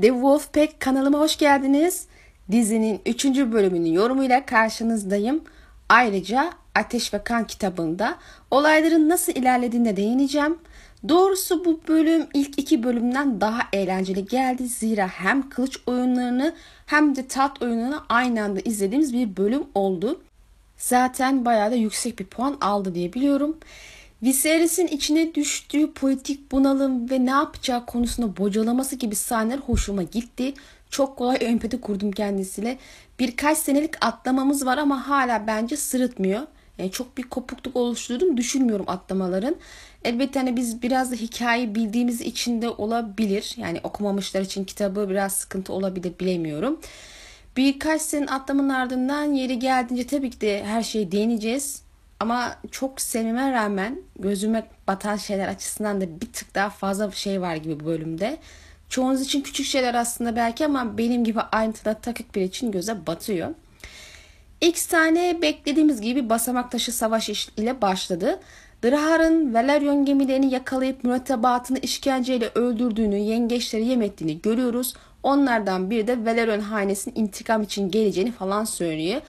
The Wolfpack kanalıma hoş geldiniz. Dizinin 3. bölümünün yorumuyla karşınızdayım. Ayrıca Ateş ve Kan kitabında olayların nasıl ilerlediğine değineceğim. Doğrusu bu bölüm ilk iki bölümden daha eğlenceli geldi. Zira hem kılıç oyunlarını hem de tat oyunlarını aynı anda izlediğimiz bir bölüm oldu. Zaten bayağı da yüksek bir puan aldı diye biliyorum. Viserys'in içine düştüğü politik bunalım ve ne yapacağı konusunda bocalaması gibi sahneler hoşuma gitti. Çok kolay empati kurdum kendisiyle. Birkaç senelik atlamamız var ama hala bence sırıtmıyor. Yani çok bir kopukluk oluşturduğunu düşünmüyorum atlamaların. Elbette hani biz biraz da hikayeyi bildiğimiz için de olabilir. Yani okumamışlar için kitabı biraz sıkıntı olabilir bilemiyorum. Birkaç senin atlamanın ardından yeri geldiğince tabii ki de her şeyi değineceğiz. Ama çok sevmeme rağmen gözüme batan şeyler açısından da bir tık daha fazla şey var gibi bu bölümde. Çoğunuz için küçük şeyler aslında belki ama benim gibi ayrıntıda takık bir için göze batıyor. İlk sahne beklediğimiz gibi basamak taşı savaş ile başladı. Drahar'ın Valerion gemilerini yakalayıp mürettebatını işkenceyle öldürdüğünü, yengeçleri yem ettiğini görüyoruz. Onlardan biri de Valerion hanesinin intikam için geleceğini falan söylüyor.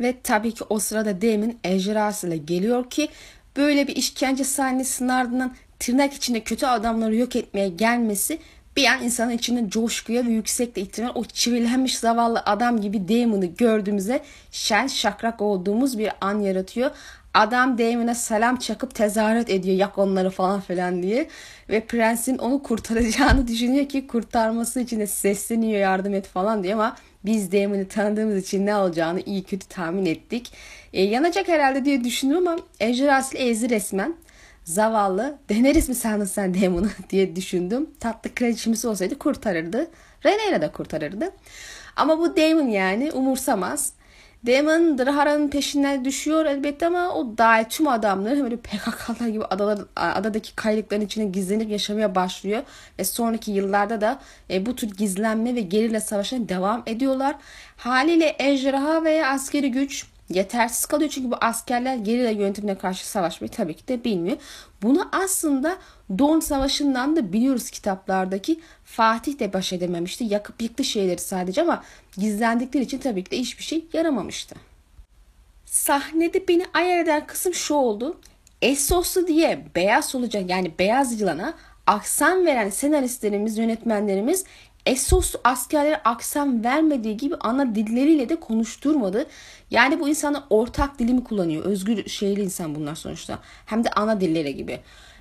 Ve tabii ki o sırada Damon ejderhasıyla geliyor ki böyle bir işkence sahnesinin ardından tırnak içinde kötü adamları yok etmeye gelmesi bir an insanın içinde coşkuya ve yüksekte ihtimal o çivilenmiş zavallı adam gibi Damon'ı gördüğümüzde şen şakrak olduğumuz bir an yaratıyor. Adam Damon'a selam çakıp tezahürat ediyor yak onları falan filan diye. Ve prensin onu kurtaracağını düşünüyor ki kurtarması için de sesleniyor yardım et falan diye ama biz Damon'ı tanıdığımız için ne olacağını iyi kötü tahmin ettik. E, yanacak herhalde diye düşündüm ama ejderhasıyla ezdi resmen. Zavallı deneriz mi sandın sen Damon'u diye düşündüm. Tatlı kraliçemiz olsaydı kurtarırdı. Rhaenyra da kurtarırdı. Ama bu Damon yani umursamaz. Damon Drahara'nın peşinden düşüyor elbette ama o dahi tüm adamları böyle PKK'lar gibi adalar, adadaki kaylıkların içine gizlenip yaşamaya başlıyor. Ve sonraki yıllarda da e, bu tür gizlenme ve gerilla savaşına devam ediyorlar. Haliyle ejderha veya askeri güç yetersiz kalıyor. Çünkü bu askerler gerilla yönetimine karşı savaşmayı tabii ki de bilmiyor. Bunu aslında Don Savaşı'ndan da biliyoruz kitaplardaki Fatih de baş edememişti. Yakıp yıktı şeyleri sadece ama gizlendikleri için tabii ki de hiçbir şey yaramamıştı. Sahnede beni ayar eden kısım şu oldu. Essoslu diye beyaz olacak yani beyaz yılana aksan veren senaristlerimiz, yönetmenlerimiz Essos askerlere aksan vermediği gibi ana dilleriyle de konuşturmadı. Yani bu insanlar ortak dilimi kullanıyor. Özgür şeyli insan bunlar sonuçta. Hem de ana dilleri gibi.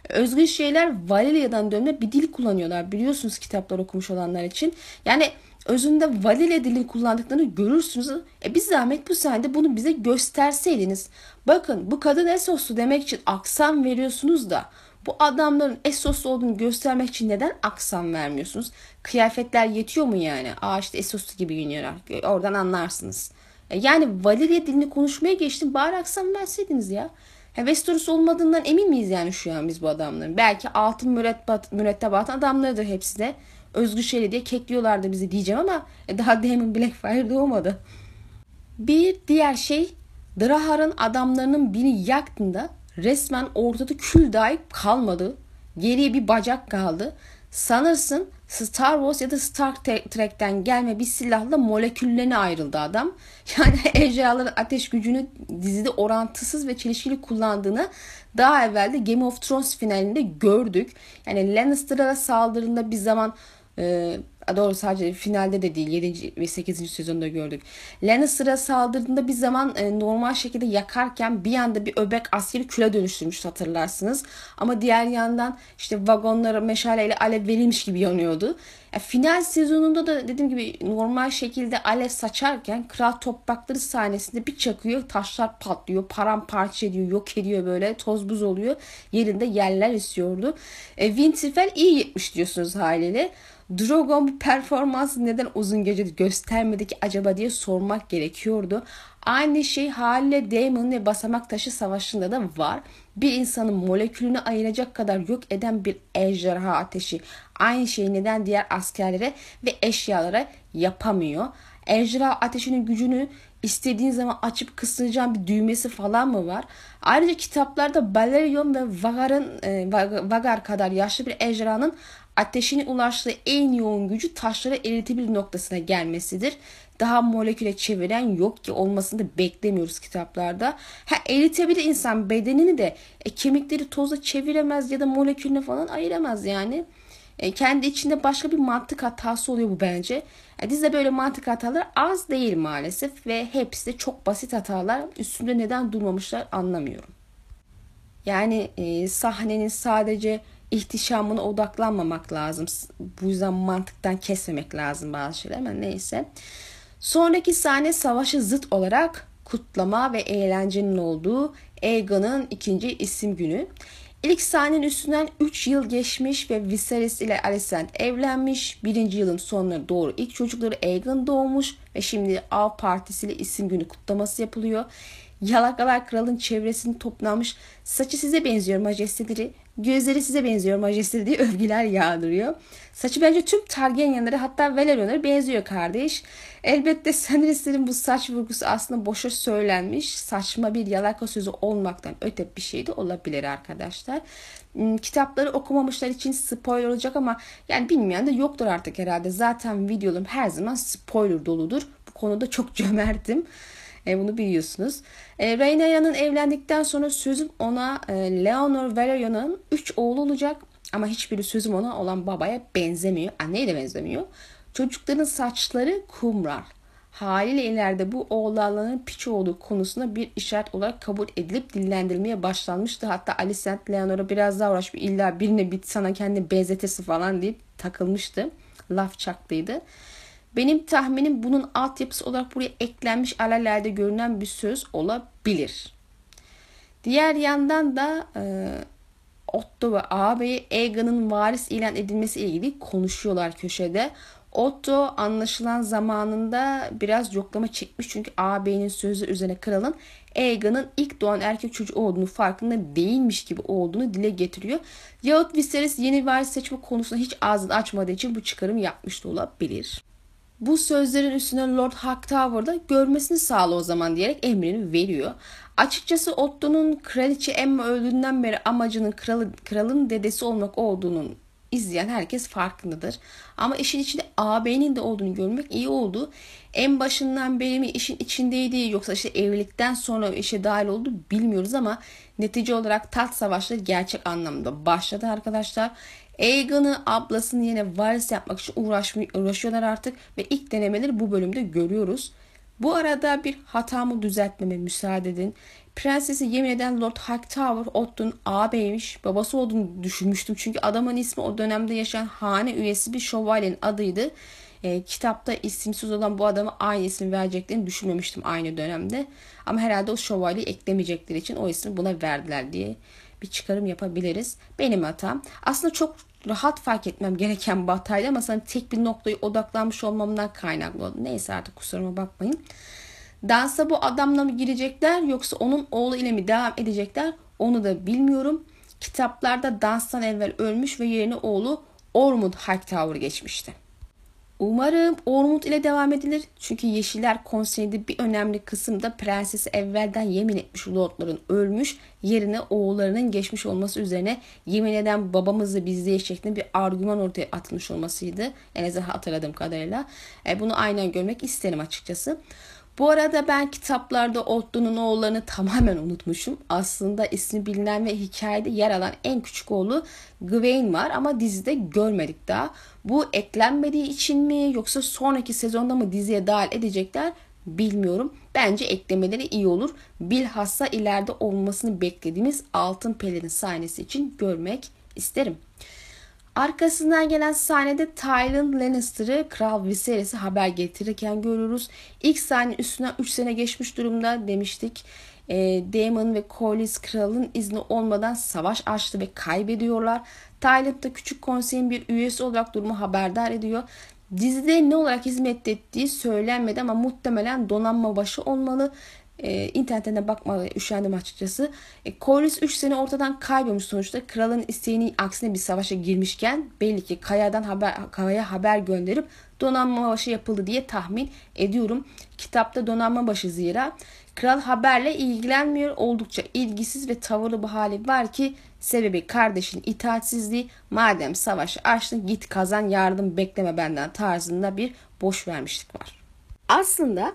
Özgür şeyler Valilia'dan dönme bir dil kullanıyorlar. Biliyorsunuz kitaplar okumuş olanlar için. Yani özünde Valilia dilini kullandıklarını görürsünüz. E biz zahmet bu sahnede bunu bize gösterseydiniz. Bakın bu kadın Essoslu demek için aksan veriyorsunuz da bu adamların Essos olduğunu göstermek için neden aksan vermiyorsunuz? Kıyafetler yetiyor mu yani? Aa işte Essos gibi giyiniyorlar. Oradan anlarsınız. E, yani Valeria dilini konuşmaya geçtim. Bari aksan verseydiniz ya. ya Westeros olmadığından emin miyiz yani şu an biz bu adamların? Belki altın mürettebat, mürettebat adamlarıdır hepsi de. Özgür Şeli diye kekliyorlardı bizi diyeceğim ama e, daha Damon Blackfire doğmadı. Bir diğer şey Drahar'ın adamlarının birini yaktığında resmen ortada kül dahi kalmadı. Geriye bir bacak kaldı. Sanırsın Star Wars ya da Star Trek'ten gelme bir silahla moleküllerine ayrıldı adam. Yani ejderhaların ateş gücünü dizide orantısız ve çelişkili kullandığını daha evvel de Game of Thrones finalinde gördük. Yani Lannister'a saldırında bir zaman e, doğru sadece finalde de değil 7. ve 8. sezonda gördük. Lannister'a saldırdığında bir zaman e, normal şekilde yakarken bir anda bir öbek askeri küle dönüştürmüş hatırlarsınız. Ama diğer yandan işte vagonlara meşaleyle alev verilmiş gibi yanıyordu. E, final sezonunda da dediğim gibi normal şekilde alev saçarken kral toprakları sahnesinde bir çakıyor taşlar patlıyor paramparça ediyor yok ediyor böyle toz buz oluyor yerinde yerler esiyordu. E, Winterfell iyi gitmiş diyorsunuz haliyle. Drogon bu performansı neden uzun gece göstermedi ki acaba diye sormak gerekiyordu. Aynı şey haliyle Daemon ve Basamak Taşı Savaşı'nda da var. Bir insanın molekülünü ayıracak kadar yok eden bir ejderha ateşi aynı şeyi neden diğer askerlere ve eşyalara yapamıyor? Ejderha ateşinin gücünü istediğin zaman açıp kısacağın bir düğmesi falan mı var? Ayrıca kitaplarda Balerion ve Vagar'ın e, Vagar kadar yaşlı bir ejderhanın ateşine ulaştığı en yoğun gücü taşları eritebilir noktasına gelmesidir. Daha moleküle çeviren yok ki olmasını da beklemiyoruz kitaplarda. Ha eritebilir insan bedenini de e, kemikleri toza çeviremez ya da molekülüne falan ayıramaz yani. E, kendi içinde başka bir mantık hatası oluyor bu bence. E, dizide böyle mantık hataları az değil maalesef ve hepsi de çok basit hatalar. Üstünde neden durmamışlar anlamıyorum. Yani e, sahnenin sadece ihtişamına odaklanmamak lazım. Bu yüzden mantıktan kesmemek lazım bazı şeyler ama neyse. Sonraki sahne savaşı zıt olarak kutlama ve eğlencenin olduğu Aegon'un ikinci isim günü. İlk sahnenin üstünden 3 yıl geçmiş ve Viserys ile Alicent evlenmiş. Birinci yılın sonuna doğru ilk çocukları Aegon doğmuş ve şimdi Av Partisi ile isim günü kutlaması yapılıyor. Yalakalar kralın çevresini toplanmış. Saçı size benziyor majesteleri. Gözleri size benziyor majesteleri diye övgüler yağdırıyor. Saçı bence tüm Targaryenlere hatta Valerion'lara benziyor kardeş. Elbette senaristlerin bu saç vurgusu aslında boşa söylenmiş. Saçma bir yalaka sözü olmaktan öte bir şey de olabilir arkadaşlar. Hmm, kitapları okumamışlar için spoiler olacak ama yani bilmeyen de yoktur artık herhalde. Zaten videolarım her zaman spoiler doludur. Bu konuda çok cömertim. E, bunu biliyorsunuz. E, Rhaenyra'nın evlendikten sonra sözüm ona e, Leonor Valerion'un 3 oğlu olacak. Ama hiçbiri sözüm ona olan babaya benzemiyor. Anneye de benzemiyor. Çocukların saçları kumral. Haliyle ileride bu oğlanların piç olduğu konusunda bir işaret olarak kabul edilip dillendirilmeye başlanmıştı. Hatta Alicent Leonor'a biraz daha uğraşmış. İlla birine bit sana kendi benzetesi falan deyip takılmıştı. Laf çaktıydı. Benim tahminim bunun altyapısı olarak buraya eklenmiş alelade görünen bir söz olabilir. Diğer yandan da e, Otto ve ağabeyi Aegon'un varis ilan edilmesi ilgili konuşuyorlar köşede. Otto anlaşılan zamanında biraz yoklama çekmiş çünkü ağabeyinin sözü üzerine kralın Aegon'un ilk doğan erkek çocuğu olduğunu farkında değilmiş gibi olduğunu dile getiriyor. Yahut Viserys yeni varis seçme konusunda hiç ağzını açmadığı için bu çıkarım yapmış da olabilir. Bu sözlerin üstüne Lord Hightower da görmesini sağla o zaman diyerek emrini veriyor. Açıkçası Otto'nun kraliçe Emma öldüğünden beri amacının kralı, kralın dedesi olmak olduğunun izleyen herkes farkındadır. Ama işin içinde ağabeyinin de olduğunu görmek iyi oldu. En başından beri mi işin içindeydi yoksa işte evlilikten sonra işe dahil oldu bilmiyoruz ama netice olarak taht savaşları gerçek anlamda başladı arkadaşlar. Aegon'u ablasını yine varis yapmak için uğraşıyorlar artık ve ilk denemeleri bu bölümde görüyoruz. Bu arada bir hatamı düzeltmeme müsaade edin. Prensesi yemin eden Lord Hightower Otto'nun ağabeymiş. Babası olduğunu düşünmüştüm. Çünkü adamın ismi o dönemde yaşayan hane üyesi bir şövalyenin adıydı. E, kitapta isimsiz olan bu adama aynı isim vereceklerini düşünmemiştim aynı dönemde. Ama herhalde o şövalyeyi eklemeyecekleri için o ismi buna verdiler diye bir çıkarım yapabiliriz. Benim hatam. Aslında çok rahat fark etmem gereken bir hataydı ama sana tek bir noktaya odaklanmış olmamdan kaynaklı oldu. Neyse artık kusuruma bakmayın. Dansa bu adamla mı girecekler yoksa onun oğlu ile mi devam edecekler onu da bilmiyorum. Kitaplarda danstan evvel ölmüş ve yerine oğlu Ormond Hightower geçmişti. Umarım Ormond ile devam edilir. Çünkü Yeşiller Konseyi'nde bir önemli kısımda prensesi evvelden yemin etmiş lordların ölmüş, yerine oğullarının geçmiş olması üzerine yemin eden babamızı bizleye şeklinde bir argüman ortaya atılmış olmasıydı. En azından hatırladığım kadarıyla. E, bunu aynen görmek isterim açıkçası. Bu arada ben kitaplarda Otto'nun oğullarını tamamen unutmuşum. Aslında ismi bilinen ve hikayede yer alan en küçük oğlu Gwaine var ama dizide görmedik daha. Bu eklenmediği için mi yoksa sonraki sezonda mı diziye dahil edecekler bilmiyorum. Bence eklemeleri iyi olur. Bilhassa ileride olmasını beklediğimiz Altın Pelerin sahnesi için görmek isterim. Arkasından gelen sahnede Tyrion Lannister'ı Kral Viserys'e haber getirirken görüyoruz. İlk sahne üstünden 3 sene geçmiş durumda demiştik. E, Daemon ve Corlys kralın izni olmadan savaş açtı ve kaybediyorlar. Tyrion da küçük konseyin bir üyesi olarak durumu haberdar ediyor. Dizide ne olarak hizmet ettiği söylenmedi ama muhtemelen donanma başı olmalı. E, internetten bakmaya üşendim açıkçası. E, Corlys 3 sene ortadan kaybolmuş sonuçta. Kralın isteğinin aksine bir savaşa girmişken belli ki Kaya'dan haber, Kaya'ya haber gönderip donanma başı yapıldı diye tahmin ediyorum. Kitapta donanma başı zira. Kral haberle ilgilenmiyor. Oldukça ilgisiz ve tavırlı bir hali var ki sebebi kardeşin itaatsizliği. Madem savaşı açtın git kazan yardım bekleme benden tarzında bir boş vermişlik var. Aslında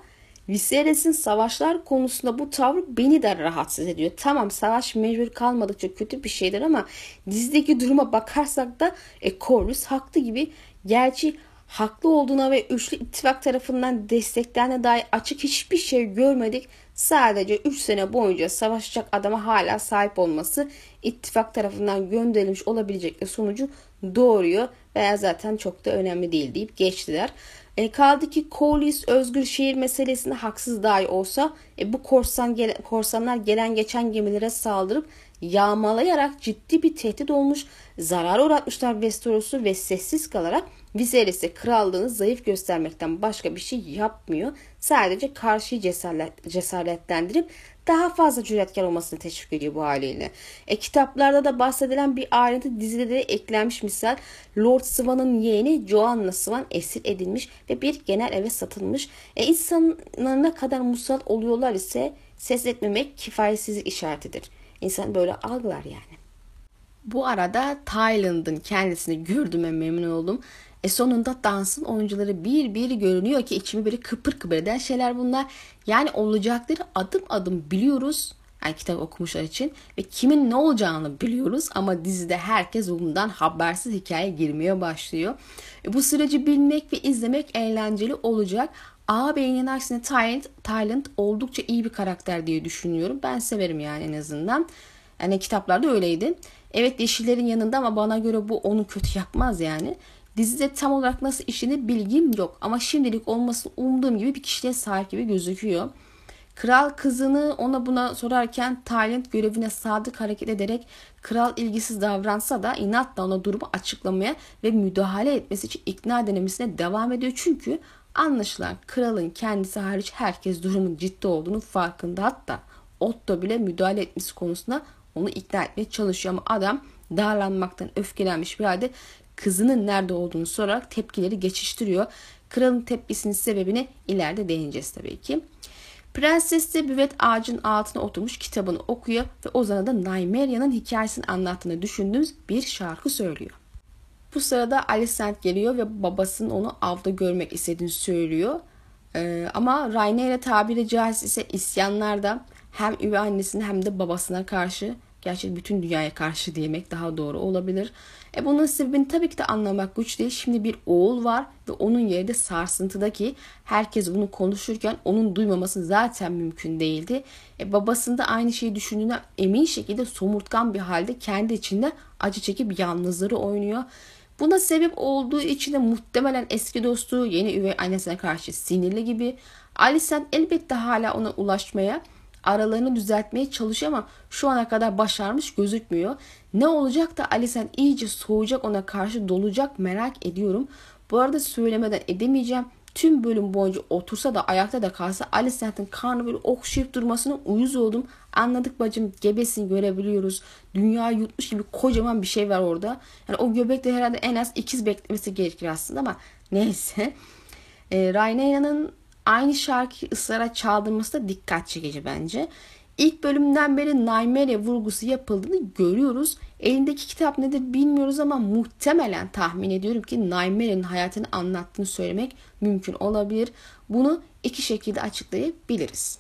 Viserys'in savaşlar konusunda bu tavrı beni de rahatsız ediyor. Tamam savaş mecbur kalmadıkça kötü bir şeydir ama dizideki duruma bakarsak da e, Corlys haklı gibi. Gerçi haklı olduğuna ve üçlü ittifak tarafından desteklendiğine dair açık hiçbir şey görmedik. Sadece 3 sene boyunca savaşacak adama hala sahip olması ittifak tarafından gönderilmiş olabilecek sonucu doğuruyor veya zaten çok da önemli değil deyip geçtiler. E, kaldı ki Corliss özgür şehir meselesinde haksız dahi olsa e, bu korsan gele, korsanlar gelen geçen gemilere saldırıp yağmalayarak ciddi bir tehdit olmuş, zarar uğratmışlar Westeros'u ve sessiz kalarak Viserys'e krallığını zayıf göstermekten başka bir şey yapmıyor. Sadece karşıyı cesaret, cesaretlendirip daha fazla cüretkar olmasını teşvik ediyor bu haliyle. E, kitaplarda da bahsedilen bir ayrıntı dizide de eklenmiş misal Lord Swan'ın yeğeni Joanna Swan esir edilmiş ve bir genel eve satılmış. E, insanlar kadar musal oluyorlar ise ses etmemek kifayetsizlik işaretidir. İnsan böyle algılar yani. Bu arada Thailand'ın kendisini gördüğüme memnun oldum. E sonunda dansın oyuncuları bir bir görünüyor ki içimi böyle kıpır kıpır eden şeyler bunlar. Yani olacakları adım adım biliyoruz. Yani kitap okumuşlar için ve kimin ne olacağını biliyoruz ama dizide herkes bundan habersiz hikaye girmeye başlıyor. E bu süreci bilmek ve izlemek eğlenceli olacak. Ağabeyinin aksine Tyrant, Tyrant oldukça iyi bir karakter diye düşünüyorum. Ben severim yani en azından. Yani kitaplarda öyleydi. Evet yeşillerin yanında ama bana göre bu onu kötü yapmaz yani. Dizide tam olarak nasıl işini bilgim yok ama şimdilik olmasını umduğum gibi bir kişiliğe sahip gibi gözüküyor. Kral kızını ona buna sorarken Talent görevine sadık hareket ederek kral ilgisiz davransa da inatla ona durumu açıklamaya ve müdahale etmesi için ikna denemesine devam ediyor. Çünkü anlaşılan kralın kendisi hariç herkes durumun ciddi olduğunu farkında hatta Otto bile müdahale etmesi konusunda onu ikna etmeye çalışıyor ama adam darlanmaktan öfkelenmiş bir halde kızının nerede olduğunu sorarak tepkileri geçiştiriyor. Kralın tepkisinin sebebini ileride değineceğiz tabii ki. Prenses de büvet ağacın altına oturmuş kitabını okuyor ve Ozan'a da Naimeria'nın hikayesini anlattığını düşündüğümüz bir şarkı söylüyor. Bu sırada Alicent geliyor ve babasının onu avda görmek istediğini söylüyor. Ee, ama Rhaenyra tabiri caizse isyanlarda hem üvey annesine hem de babasına karşı Gerçi bütün dünyaya karşı demek daha doğru olabilir. E bunun sebebini tabii ki de anlamak güç değil. Şimdi bir oğul var ve onun yeri de sarsıntıdaki herkes bunu konuşurken onun duymaması zaten mümkün değildi. E babasında aynı şeyi düşündüğüne emin şekilde somurtkan bir halde kendi içinde acı çekip yalnızları oynuyor. Buna sebep olduğu için de muhtemelen eski dostu yeni üvey annesine karşı sinirli gibi. Alicent elbette hala ona ulaşmaya aralarını düzeltmeye çalışıyor ama şu ana kadar başarmış gözükmüyor. Ne olacak da Alicent iyice soğuyacak ona karşı dolacak merak ediyorum. Bu arada söylemeden edemeyeceğim. Tüm bölüm boyunca otursa da ayakta da kalsa Alicent'in karnı böyle okşayıp durmasına uyuz oldum. Anladık bacım gebesin görebiliyoruz. Dünya yutmuş gibi kocaman bir şey var orada. Yani o göbekte herhalde en az ikiz beklemesi gerekir aslında ama neyse. E, Rhaenyra'nın aynı şarkıyı ısrara çaldırması da dikkat çekici bence. İlk bölümden beri Naimeria vurgusu yapıldığını görüyoruz. Elindeki kitap nedir bilmiyoruz ama muhtemelen tahmin ediyorum ki Naimeria'nın hayatını anlattığını söylemek mümkün olabilir. Bunu iki şekilde açıklayabiliriz.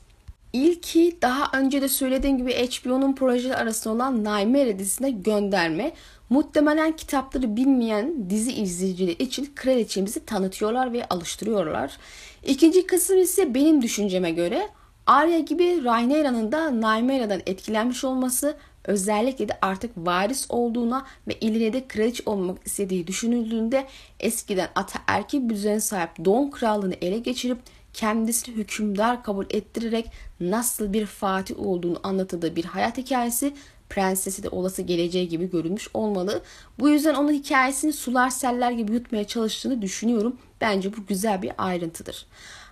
İlki daha önce de söylediğim gibi HBO'nun projeleri arasında olan Nightmare dizisine gönderme. Muhtemelen kitapları bilmeyen dizi izleyicileri için kraliçemizi tanıtıyorlar ve alıştırıyorlar. İkinci kısım ise benim düşünceme göre Arya gibi Rhaenyra'nın da Nymera'dan etkilenmiş olması özellikle de artık varis olduğuna ve ileride kraliçe olmak istediği düşünüldüğünde eskiden ataerkil bir düzene sahip Don Krallığını ele geçirip kendisini hükümdar kabul ettirerek nasıl bir fatih olduğunu anlatıldığı bir hayat hikayesi prensesi de olası geleceği gibi görülmüş olmalı. Bu yüzden onun hikayesini sular seller gibi yutmaya çalıştığını düşünüyorum. Bence bu güzel bir ayrıntıdır.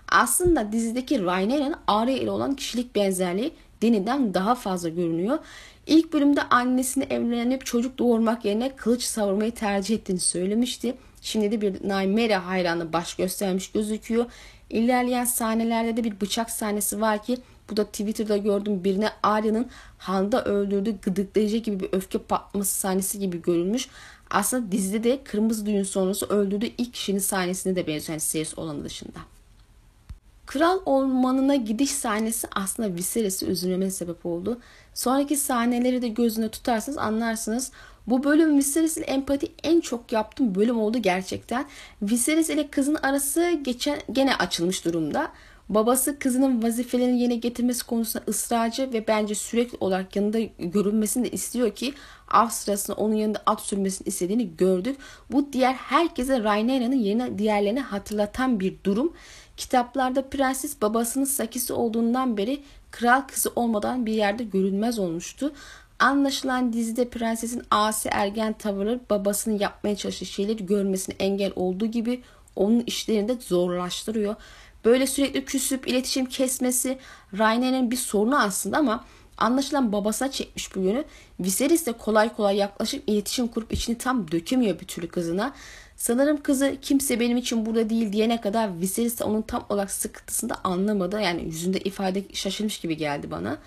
Aslında dizideki Rhaenyra'nın Arya ile olan kişilik benzerliği Dany'den daha fazla görünüyor. İlk bölümde annesini evlenip çocuk doğurmak yerine kılıç savurmayı tercih ettiğini söylemişti. Şimdi de bir Naimera hayranı baş göstermiş gözüküyor. İlerleyen sahnelerde de bir bıçak sahnesi var ki bu da Twitter'da gördüm birine Arya'nın Han'da öldürdüğü gıdıklayıcı gibi bir öfke patlaması sahnesi gibi görülmüş. Aslında dizide de Kırmızı Düğün sonrası öldürdüğü ilk kişinin sahnesine de benziyor. Yani Sears olanı dışında. Kral ormanına gidiş sahnesi aslında Viserys'i üzülmeme sebep oldu. Sonraki sahneleri de gözüne tutarsanız anlarsınız. Bu bölüm Viserys empati en çok yaptığım bölüm oldu gerçekten. Viserys ile kızın arası geçen gene açılmış durumda. Babası kızının vazifelerini yerine getirmesi konusunda ısrarcı ve bence sürekli olarak yanında görünmesini de istiyor ki av sırasında onun yanında at sürmesini istediğini gördük. Bu diğer herkese Rhaenyra'nın yerine diğerlerine hatırlatan bir durum. Kitaplarda prenses babasının sakisi olduğundan beri kral kızı olmadan bir yerde görünmez olmuştu. Anlaşılan dizide prensesin asi ergen tavırı babasının yapmaya çalıştığı şeyleri görmesine engel olduğu gibi onun işlerini de zorlaştırıyor. Böyle sürekli küsüp iletişim kesmesi Rainer'in bir sorunu aslında ama anlaşılan babasına çekmiş bu yönü. Viserys de kolay kolay yaklaşıp iletişim kurup içini tam dökemiyor bir türlü kızına. Sanırım kızı kimse benim için burada değil diyene kadar Viserys de onun tam olarak sıkıntısını da anlamadı. Yani yüzünde ifade şaşırmış gibi geldi bana.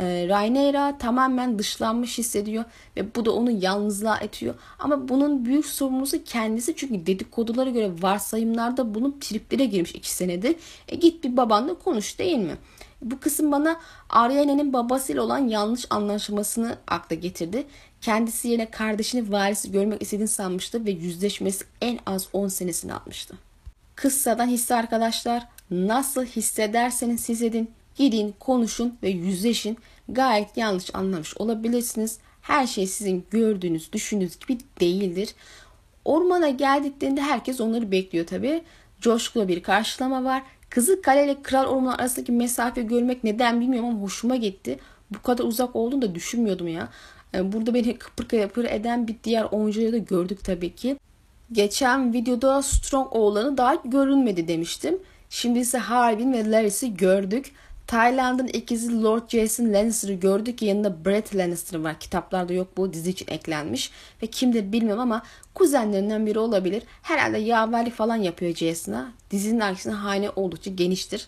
E, tamamen dışlanmış hissediyor ve bu da onu yalnızlığa etiyor. Ama bunun büyük sorumlusu kendisi çünkü dedikodulara göre varsayımlarda bulup triplere girmiş iki senedir. E git bir babanla konuş değil mi? Bu kısım bana Arya'nın babasıyla olan yanlış anlaşmasını akla getirdi. Kendisi yerine kardeşini varisi görmek istediğini sanmıştı ve yüzleşmesi en az 10 senesini almıştı. Kıssadan hisse arkadaşlar nasıl hissederseniz hissedin gidin konuşun ve yüzleşin gayet yanlış anlamış olabilirsiniz. Her şey sizin gördüğünüz düşündüğünüz gibi değildir. Ormana geldiklerinde herkes onları bekliyor tabi. Coşkulu bir karşılama var. Kızıl Kale ile Kral Ormanı arasındaki mesafe görmek neden bilmiyorum ama hoşuma gitti. Bu kadar uzak olduğunu da düşünmüyordum ya. Ee, burada beni kıpır kıpır eden bir diğer oyuncuları da gördük tabii ki. Geçen videoda Strong oğlanı daha görünmedi demiştim. Şimdi ise Harbin ve Larry'si gördük. Tayland'ın ikizi Lord Jason Lannister'ı gördük ki yanında Brett Lannister var. Kitaplarda yok bu dizi için eklenmiş. Ve kimdir bilmiyorum ama kuzenlerinden biri olabilir. Herhalde yaverlik falan yapıyor Jason'a. Dizinin aksine hane oldukça geniştir.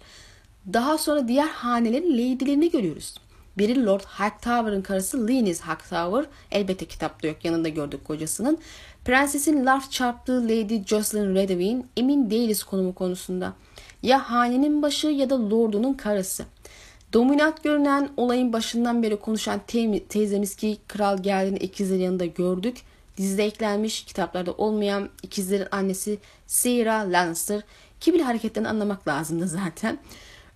Daha sonra diğer hanelerin lady'lerini görüyoruz. Biri Lord Hightower'ın karısı Lenis Hightower. Elbette kitapta yok yanında gördük kocasının. Prensesin laf çarptığı Lady Jocelyn Redwine emin değiliz konumu konusunda. Ya hanenin başı ya da lordunun karısı. Dominant görünen olayın başından beri konuşan te- teyzemiz ki kral geldiğini ikizlerin yanında gördük. Dizide eklenmiş kitaplarda olmayan ikizlerin annesi Sarah Lannister. Kibir hareketlerini anlamak lazımdı zaten.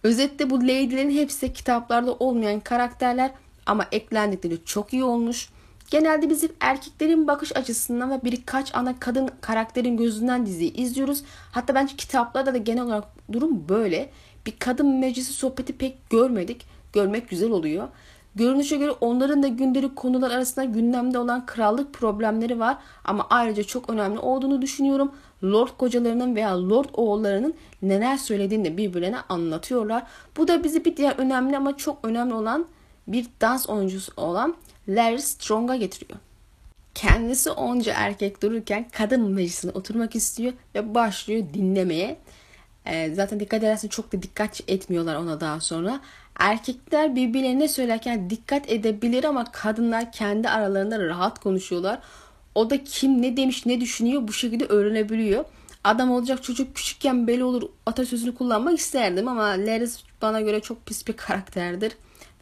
Özette bu lady'lerin hepsi kitaplarda olmayan karakterler ama eklendikleri çok iyi olmuş. Genelde biz erkeklerin bakış açısından ve birkaç ana kadın karakterin gözünden diziyi izliyoruz. Hatta bence kitaplarda da genel olarak durum böyle. Bir kadın meclisi sohbeti pek görmedik. Görmek güzel oluyor. Görünüşe göre onların da gündelik konular arasında gündemde olan krallık problemleri var ama ayrıca çok önemli olduğunu düşünüyorum. Lord kocalarının veya Lord oğullarının neler söylediğini de birbirine anlatıyorlar. Bu da bizi bir diğer önemli ama çok önemli olan bir dans oyuncusu olan Larry Strong'a getiriyor. Kendisi onca erkek dururken kadın meclisine oturmak istiyor ve başlıyor dinlemeye. E, zaten dikkat edersen çok da dikkat etmiyorlar ona daha sonra. Erkekler birbirlerine söylerken dikkat edebilir ama kadınlar kendi aralarında rahat konuşuyorlar. O da kim ne demiş ne düşünüyor bu şekilde öğrenebiliyor. Adam olacak çocuk küçükken belli olur atasözünü kullanmak isterdim ama Larry bana göre çok pis bir karakterdir.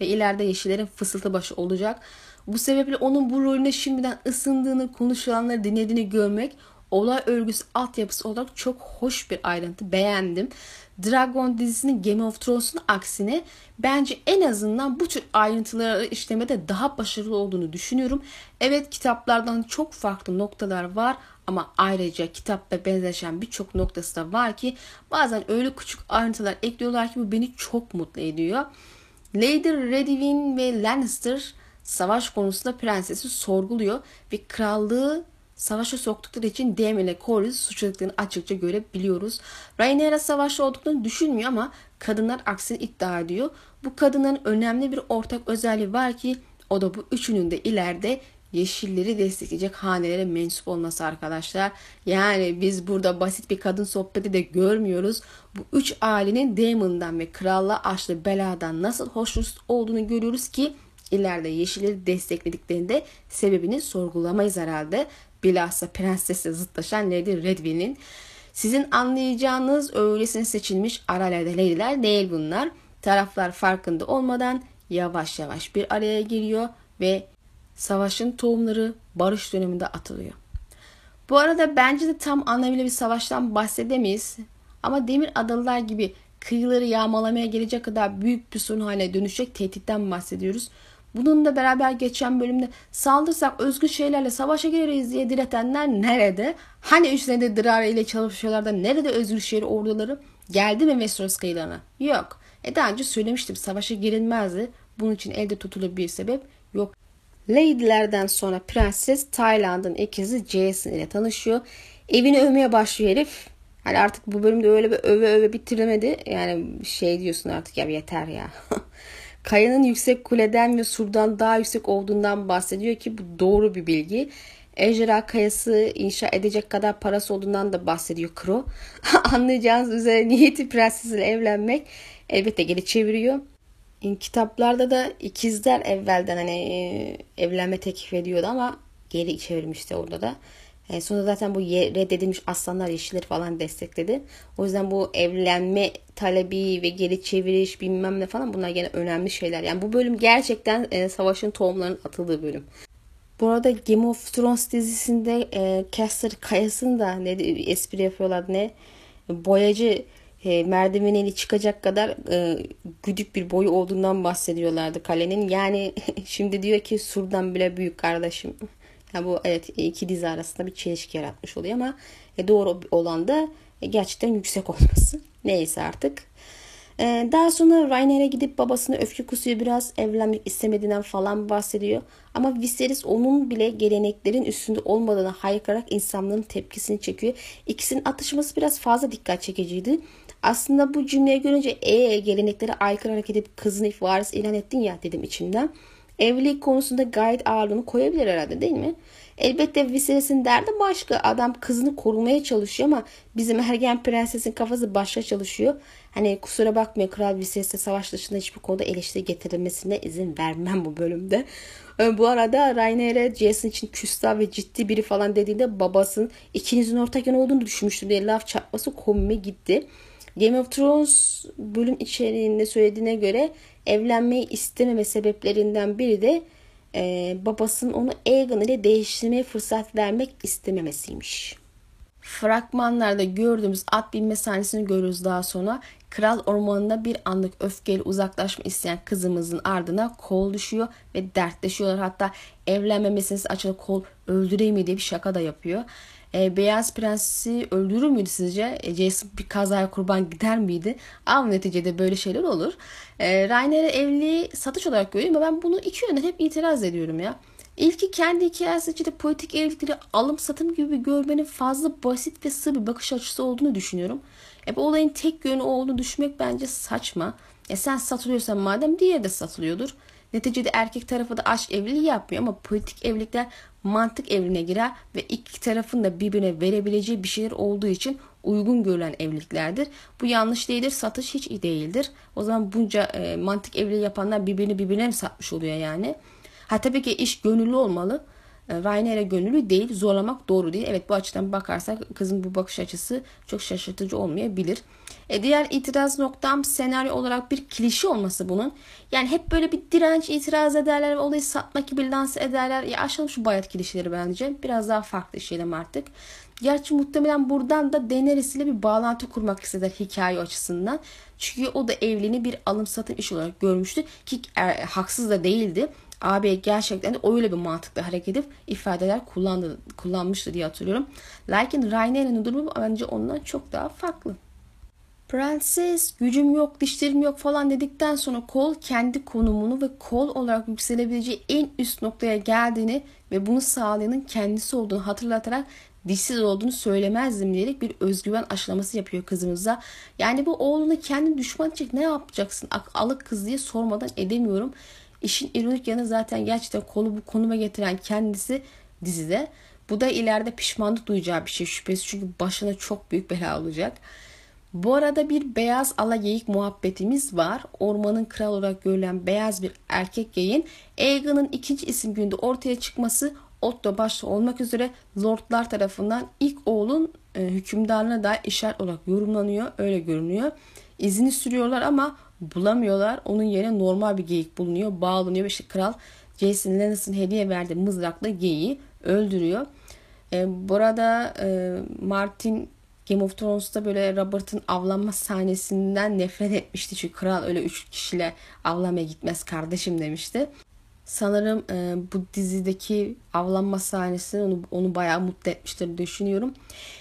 Ve ileride yeşillerin fısıltı başı olacak. Bu sebeple onun bu rolüne şimdiden ısındığını, konuşulanları dinlediğini görmek olay örgüsü altyapısı olarak çok hoş bir ayrıntı. Beğendim. Dragon dizisinin Game of Thrones'un aksine bence en azından bu tür ayrıntıları işlemede daha başarılı olduğunu düşünüyorum. Evet kitaplardan çok farklı noktalar var ama ayrıca kitapta benzeşen birçok noktası da var ki bazen öyle küçük ayrıntılar ekliyorlar ki bu beni çok mutlu ediyor. Lady Redwine ve Lannister savaş konusunda prensesi sorguluyor ve krallığı savaşa soktukları için Daemon ile Corlys suçladıklarını açıkça görebiliyoruz. Rhaenyra savaşta olduklarını düşünmüyor ama kadınlar aksini iddia ediyor. Bu kadınların önemli bir ortak özelliği var ki o da bu üçünün de ileride yeşilleri destekleyecek hanelere mensup olması arkadaşlar. Yani biz burada basit bir kadın sohbeti de görmüyoruz. Bu üç ailenin Daemon'dan ve kralla açlı beladan nasıl hoşnut olduğunu görüyoruz ki ileride yeşilleri desteklediklerinde sebebini sorgulamayız herhalde. Bilhassa prensesle zıtlaşan Lady Redwing'in sizin anlayacağınız öylesine seçilmiş aralarda lady'ler değil bunlar. Taraflar farkında olmadan yavaş yavaş bir araya giriyor ve savaşın tohumları barış döneminde atılıyor. Bu arada bence de tam anlamıyla bir savaştan bahsedemeyiz. Ama Demir Adalılar gibi kıyıları yağmalamaya gelecek kadar büyük bir sorun haline dönüşecek tehditten bahsediyoruz. Bununla beraber geçen bölümde saldırsak özgür şeylerle savaşa gireriz diye diretenler nerede? Hani üstüne de Drara ile çalışıyorlar da nerede özgür şehir orduları? Geldi mi Westeros kıyılarına? Yok. E daha önce söylemiştim savaşa girilmezdi. Bunun için elde tutulur bir sebep yok. Lady'lerden sonra prenses Tayland'ın ikizi Jason ile tanışıyor. Evini övmeye başlıyor herif. Hani artık bu bölümde öyle bir öve öve bitiremedi. Yani şey diyorsun artık ya yeter ya. Kayanın yüksek kuleden ve surdan daha yüksek olduğundan bahsediyor ki bu doğru bir bilgi. Ejderha kayası inşa edecek kadar parası olduğundan da bahsediyor Kro. Anlayacağınız üzere niyeti prensesiyle evlenmek elbette geri çeviriyor. Kitaplarda da ikizler evvelden hani e, evlenme teklif ediyordu ama geri çevirmişti orada da. E, sonra zaten bu reddedilmiş aslanlar yeşilleri falan destekledi. O yüzden bu evlenme talebi ve geri çeviriş bilmem ne falan bunlar gene önemli şeyler. Yani bu bölüm gerçekten e, savaşın tohumlarının atıldığı bölüm. Bu arada Game of Thrones dizisinde e, Caster Kayası'nın da ne espri yapıyorlar ne boyacı e, merdiveniyle çıkacak kadar e, güdük bir boyu olduğundan bahsediyorlardı kalenin. Yani şimdi diyor ki surdan bile büyük kardeşim. Yani bu evet iki dizi arasında bir çelişki yaratmış oluyor ama e, doğru olan da e, gerçekten yüksek olması. Neyse artık. E, daha sonra Rainer'e gidip babasına öfke kusuyor biraz evlenmek istemediğinden falan bahsediyor. Ama Viserys onun bile geleneklerin üstünde olmadığını haykırarak insanların tepkisini çekiyor. İkisinin atışması biraz fazla dikkat çekiciydi. Aslında bu cümleyi görünce e geleneklere aykırı hareket edip kızını varis ilan ettin ya dedim içimden. Evlilik konusunda gayet ağırlığını koyabilir herhalde değil mi? Elbette Viserys'in derdi başka. Adam kızını korumaya çalışıyor ama bizim ergen prensesin kafası başka çalışıyor. Hani kusura bakmayın Kral Viserys'e savaş dışında hiçbir konuda eleştiri getirilmesine izin vermem bu bölümde. Ee, bu arada Rainer'e Jason için küstah ve ciddi biri falan dediğinde babasının ikinizin ortak yan olduğunu düşünmüştür diye laf çarpması komime gitti. Game of Thrones bölüm içeriğinde söylediğine göre evlenmeyi istememe sebeplerinden biri de e, babasının onu Aegon ile değiştirmeye fırsat vermek istememesiymiş. Fragmanlarda gördüğümüz at binme sahnesini görürüz daha sonra. Kral ormanında bir anlık öfkeyle uzaklaşma isteyen kızımızın ardına kol düşüyor ve dertleşiyorlar. Hatta evlenme meselesi açılıp kol öldüreyim mi diye bir şaka da yapıyor. E, Beyaz Prens'i öldürür müydü sizce? E, Jason bir kazaya kurban gider miydi? Ama neticede böyle şeyler olur. E, Rainer'e evliliği satış olarak görüyorum ama ben bunu iki yönden hep itiraz ediyorum ya. İlki kendi hikayesi içinde politik evlilikleri alım satım gibi görmenin fazla basit ve sığ bir bakış açısı olduğunu düşünüyorum. E bu olayın tek yönü olduğunu düşünmek bence saçma. E sen satılıyorsan madem diğeri de satılıyordur. Neticede erkek tarafı da aşk evliliği yapmıyor ama politik evlilikler mantık evliliğine girer ve iki tarafın da birbirine verebileceği bir şeyler olduğu için uygun görülen evliliklerdir. Bu yanlış değildir. Satış hiç iyi değildir. O zaman bunca e, mantık evliliği yapanlar birbirini birbirine mi satmış oluyor yani? Ha tabii ki iş gönüllü olmalı. E, Rainer'e gönüllü değil. Zorlamak doğru değil. Evet bu açıdan bakarsak kızın bu bakış açısı çok şaşırtıcı olmayabilir. E, diğer itiraz noktam senaryo olarak bir klişe olması bunun. Yani hep böyle bir direnç itiraz ederler ve olayı satmak gibi lanse ederler. Ya aşalım şu bayat klişeleri bence. Biraz daha farklı işleyelim artık. Gerçi muhtemelen buradan da Daenerys ile bir bağlantı kurmak isteder hikaye açısından. Çünkü o da evliliğini bir alım satım iş olarak görmüştü ki e, haksız da değildi. AB gerçekten de öyle bir mantıklı hareket edip ifadeler kullandı, kullanmıştı diye hatırlıyorum. Lakin Rainer'in durumu bence ondan çok daha farklı. Prenses gücüm yok dişlerim yok falan dedikten sonra kol kendi konumunu ve kol olarak yükselebileceği en üst noktaya geldiğini ve bunu sağlayanın kendisi olduğunu hatırlatarak dişsiz olduğunu söylemezdim diyerek bir özgüven aşılaması yapıyor kızımıza. Yani bu oğlunu kendi düşman edecek ne yapacaksın alık kız diye sormadan edemiyorum. İşin ironik yanı zaten gerçekten kolu bu konuma getiren kendisi dizide. Bu da ileride pişmanlık duyacağı bir şey şüphesiz çünkü başına çok büyük bela olacak. Bu arada bir beyaz ala geyik muhabbetimiz var. Ormanın kral olarak görülen beyaz bir erkek geyin Aegon'un ikinci isim günde ortaya çıkması Otto başta olmak üzere lordlar tarafından ilk oğlun e, hükümdarlığına dair işaret olarak yorumlanıyor. Öyle görünüyor. İzini sürüyorlar ama bulamıyorlar. Onun yerine normal bir geyik bulunuyor. Bağlanıyor ve işte kral Jason Lannister'ın hediye verdiği mızrakla geyiği öldürüyor. E, burada e, Martin Game of Thrones'ta böyle Robert'ın avlanma sahnesinden nefret etmişti. Çünkü kral öyle üç kişiyle avlamaya gitmez kardeşim demişti. Sanırım e, bu dizideki avlanma sahnesi onu, onu bayağı mutlu etmiştir düşünüyorum.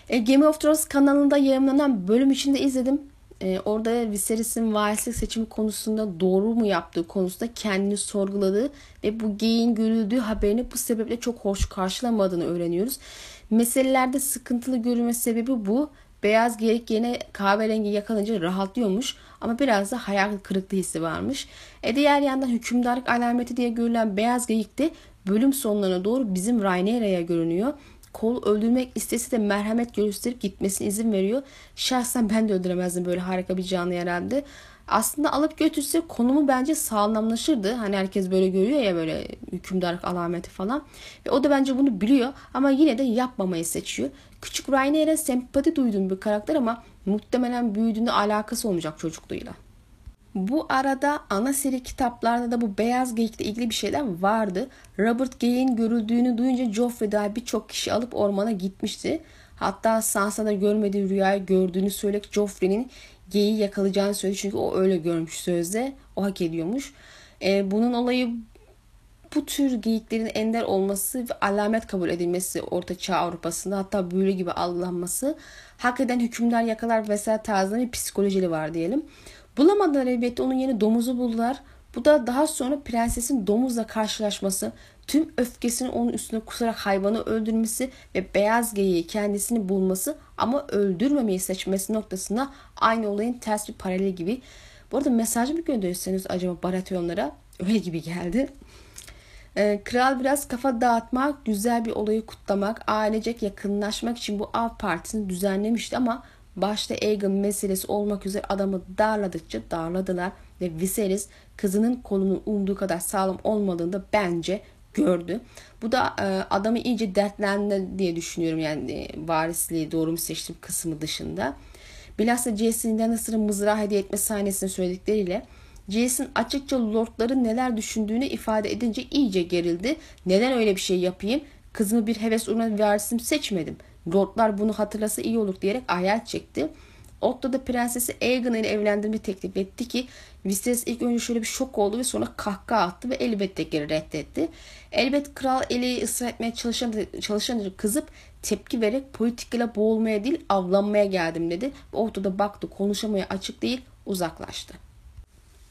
E, Game of Thrones kanalında yayınlanan bölüm içinde izledim. E, orada Viserys'in varislik seçimi konusunda doğru mu yaptığı konusunda kendini sorguladığı ve bu geyin görüldüğü haberini bu sebeple çok hoş karşılamadığını öğreniyoruz. Meselelerde sıkıntılı görünme sebebi bu. Beyaz geyik yine kahverengi yakalanınca rahatlıyormuş ama biraz da hayal kırıklığı hissi varmış. E diğer yandan hükümdarlık alameti diye görülen beyaz geyik de bölüm sonlarına doğru bizim Rhaenyra'ya görünüyor. Kol öldürmek istese de merhamet gösterip gitmesine izin veriyor. Şahsen ben de öldüremezdim böyle harika bir canlı herhalde aslında alıp götürse konumu bence sağlamlaşırdı. Hani herkes böyle görüyor ya böyle hükümdarlık alameti falan. Ve o da bence bunu biliyor ama yine de yapmamayı seçiyor. Küçük Rainer'e sempati duyduğum bir karakter ama muhtemelen büyüdüğünde alakası olmayacak çocukluğuyla. Bu arada ana seri kitaplarda da bu beyaz geyikle ilgili bir şeyler vardı. Robert Gay'in görüldüğünü duyunca Joffrey daha birçok kişi alıp ormana gitmişti. Hatta Sansa'da görmediği rüyayı gördüğünü söyleyerek Joffrey'nin geyi yakalayacağını söyledi. Çünkü o öyle görmüş sözde. O hak ediyormuş. E, bunun olayı bu tür geyiklerin ender olması ve alamet kabul edilmesi Orta Çağ Avrupa'sında hatta büyülü gibi algılanması hak eden hükümler yakalar vesaire tarzında bir psikolojili var diyelim. Bulamadılar elbette onun yeni domuzu buldular. Bu da daha sonra prensesin domuzla karşılaşması, tüm öfkesini onun üstüne kusarak hayvanı öldürmesi ve beyaz geyiği kendisini bulması ama öldürmemeyi seçmesi noktasında aynı olayın ters bir paraleli gibi. Bu arada mesaj mı gönderirseniz acaba Baratyonlara? Öyle gibi geldi. Ee, kral biraz kafa dağıtmak, güzel bir olayı kutlamak, ailecek yakınlaşmak için bu av partisini düzenlemişti ama başta Aegon meselesi olmak üzere adamı darladıkça darladılar ve Viserys kızının kolunun umduğu kadar sağlam olmadığını da bence gördü. Bu da e, adamı iyice dertlendi diye düşünüyorum yani e, varisliği doğru mu seçtim kısmı dışında. Bilhassa Jason Lannister'ın mızrağı hediye etme sahnesini söyledikleriyle Jason açıkça lordların neler düşündüğünü ifade edince iyice gerildi. Neden öyle bir şey yapayım? Kızımı bir heves uğruna varisim seçmedim. Lordlar bunu hatırlasa iyi olur diyerek ayar çekti. Otto da prensesi Aegon ile evlendirme teklif etti ki Viserys ilk önce şöyle bir şok oldu ve sonra kahkaha attı ve elbette geri reddetti. Elbet kral eli ısrar etmeye çalışan, çalışan kızıp tepki vererek politikayla boğulmaya değil avlanmaya geldim dedi. Otto baktı konuşamaya açık değil uzaklaştı.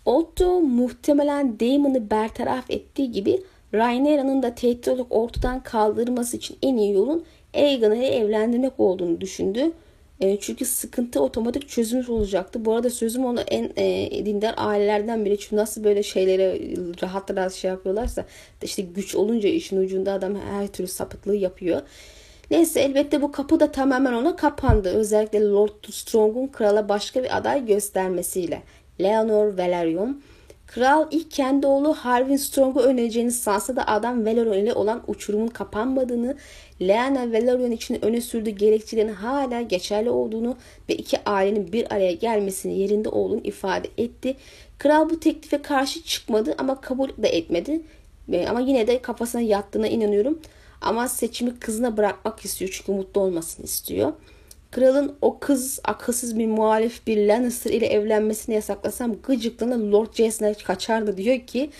Otto muhtemelen Damon'ı bertaraf ettiği gibi Rhaenyra'nın da tehdit olarak ortadan kaldırması için en iyi yolun Aegon'u evlendirmek olduğunu düşündü. E, çünkü sıkıntı otomatik çözümü olacaktı. Bu arada sözüm ona en e, dindar ailelerden biri. Çünkü nasıl böyle şeylere rahat rahat şey yapıyorlarsa işte güç olunca işin ucunda adam her türlü sapıklığı yapıyor. Neyse elbette bu kapı da tamamen ona kapandı. Özellikle Lord Strong'un krala başka bir aday göstermesiyle. Leonor Velaryon Kral ilk kendi oğlu Harwin Strong'u önereceğini sansa da adam Velaryon ile olan uçurumun kapanmadığını, Lyanna Velaryon için öne sürdüğü gerekçelerin hala geçerli olduğunu ve iki ailenin bir araya gelmesini yerinde olduğunu ifade etti. Kral bu teklife karşı çıkmadı ama kabul de etmedi. Ama yine de kafasına yattığına inanıyorum. Ama seçimi kızına bırakmak istiyor çünkü mutlu olmasını istiyor. Kralın o kız akılsız bir muhalif bir Lannister ile evlenmesini yasaklasam gıcıklığına Lord Jason'a kaçardı diyor ki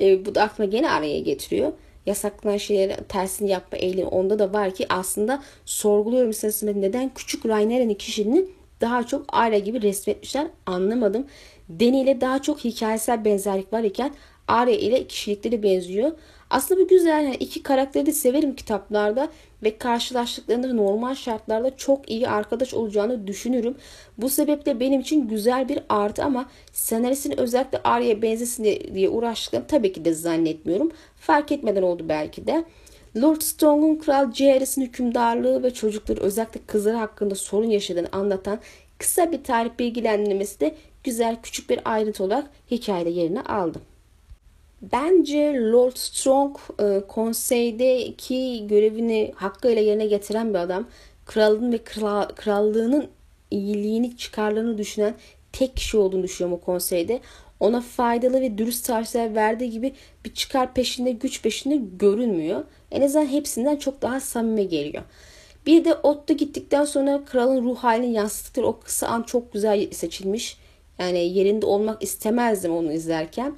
e, bu da aklıma gene araya getiriyor. Yasaklanan şeyleri tersini yapma eğilimi onda da var ki aslında sorguluyorum sesime neden küçük Rhaenyra'nın kişiliğini daha çok Arya gibi resmetmişler anlamadım. Deni ile daha çok hikayesel benzerlik var iken Arya ile kişilikleri benziyor. Aslında bu güzel. Yani iki karakteri de severim kitaplarda ve karşılaştıklarında normal şartlarda çok iyi arkadaş olacağını düşünürüm. Bu sebeple benim için güzel bir artı ama senaristin özellikle Arya'ya benzesin diye uğraştıklarını tabii ki de zannetmiyorum. Fark etmeden oldu belki de. Lord Strong'un Kral Jaehaerys'in hükümdarlığı ve çocukları özellikle kızları hakkında sorun yaşadığını anlatan kısa bir tarih bilgilendirmesi de güzel küçük bir ayrıntı olarak hikayede yerini aldı. Bence Lord Strong e, konseydeki görevini hakkıyla yerine getiren bir adam. Kralın ve kral, krallığının iyiliğini, çıkarlarını düşünen tek kişi olduğunu düşünüyorum o konseyde. Ona faydalı ve dürüst tavsiyeler verdiği gibi bir çıkar peşinde, güç peşinde görünmüyor. En azından hepsinden çok daha samimi geliyor. Bir de Otto gittikten sonra kralın ruh halini yansıttıkları o kısa an çok güzel seçilmiş. Yani yerinde olmak istemezdim onu izlerken.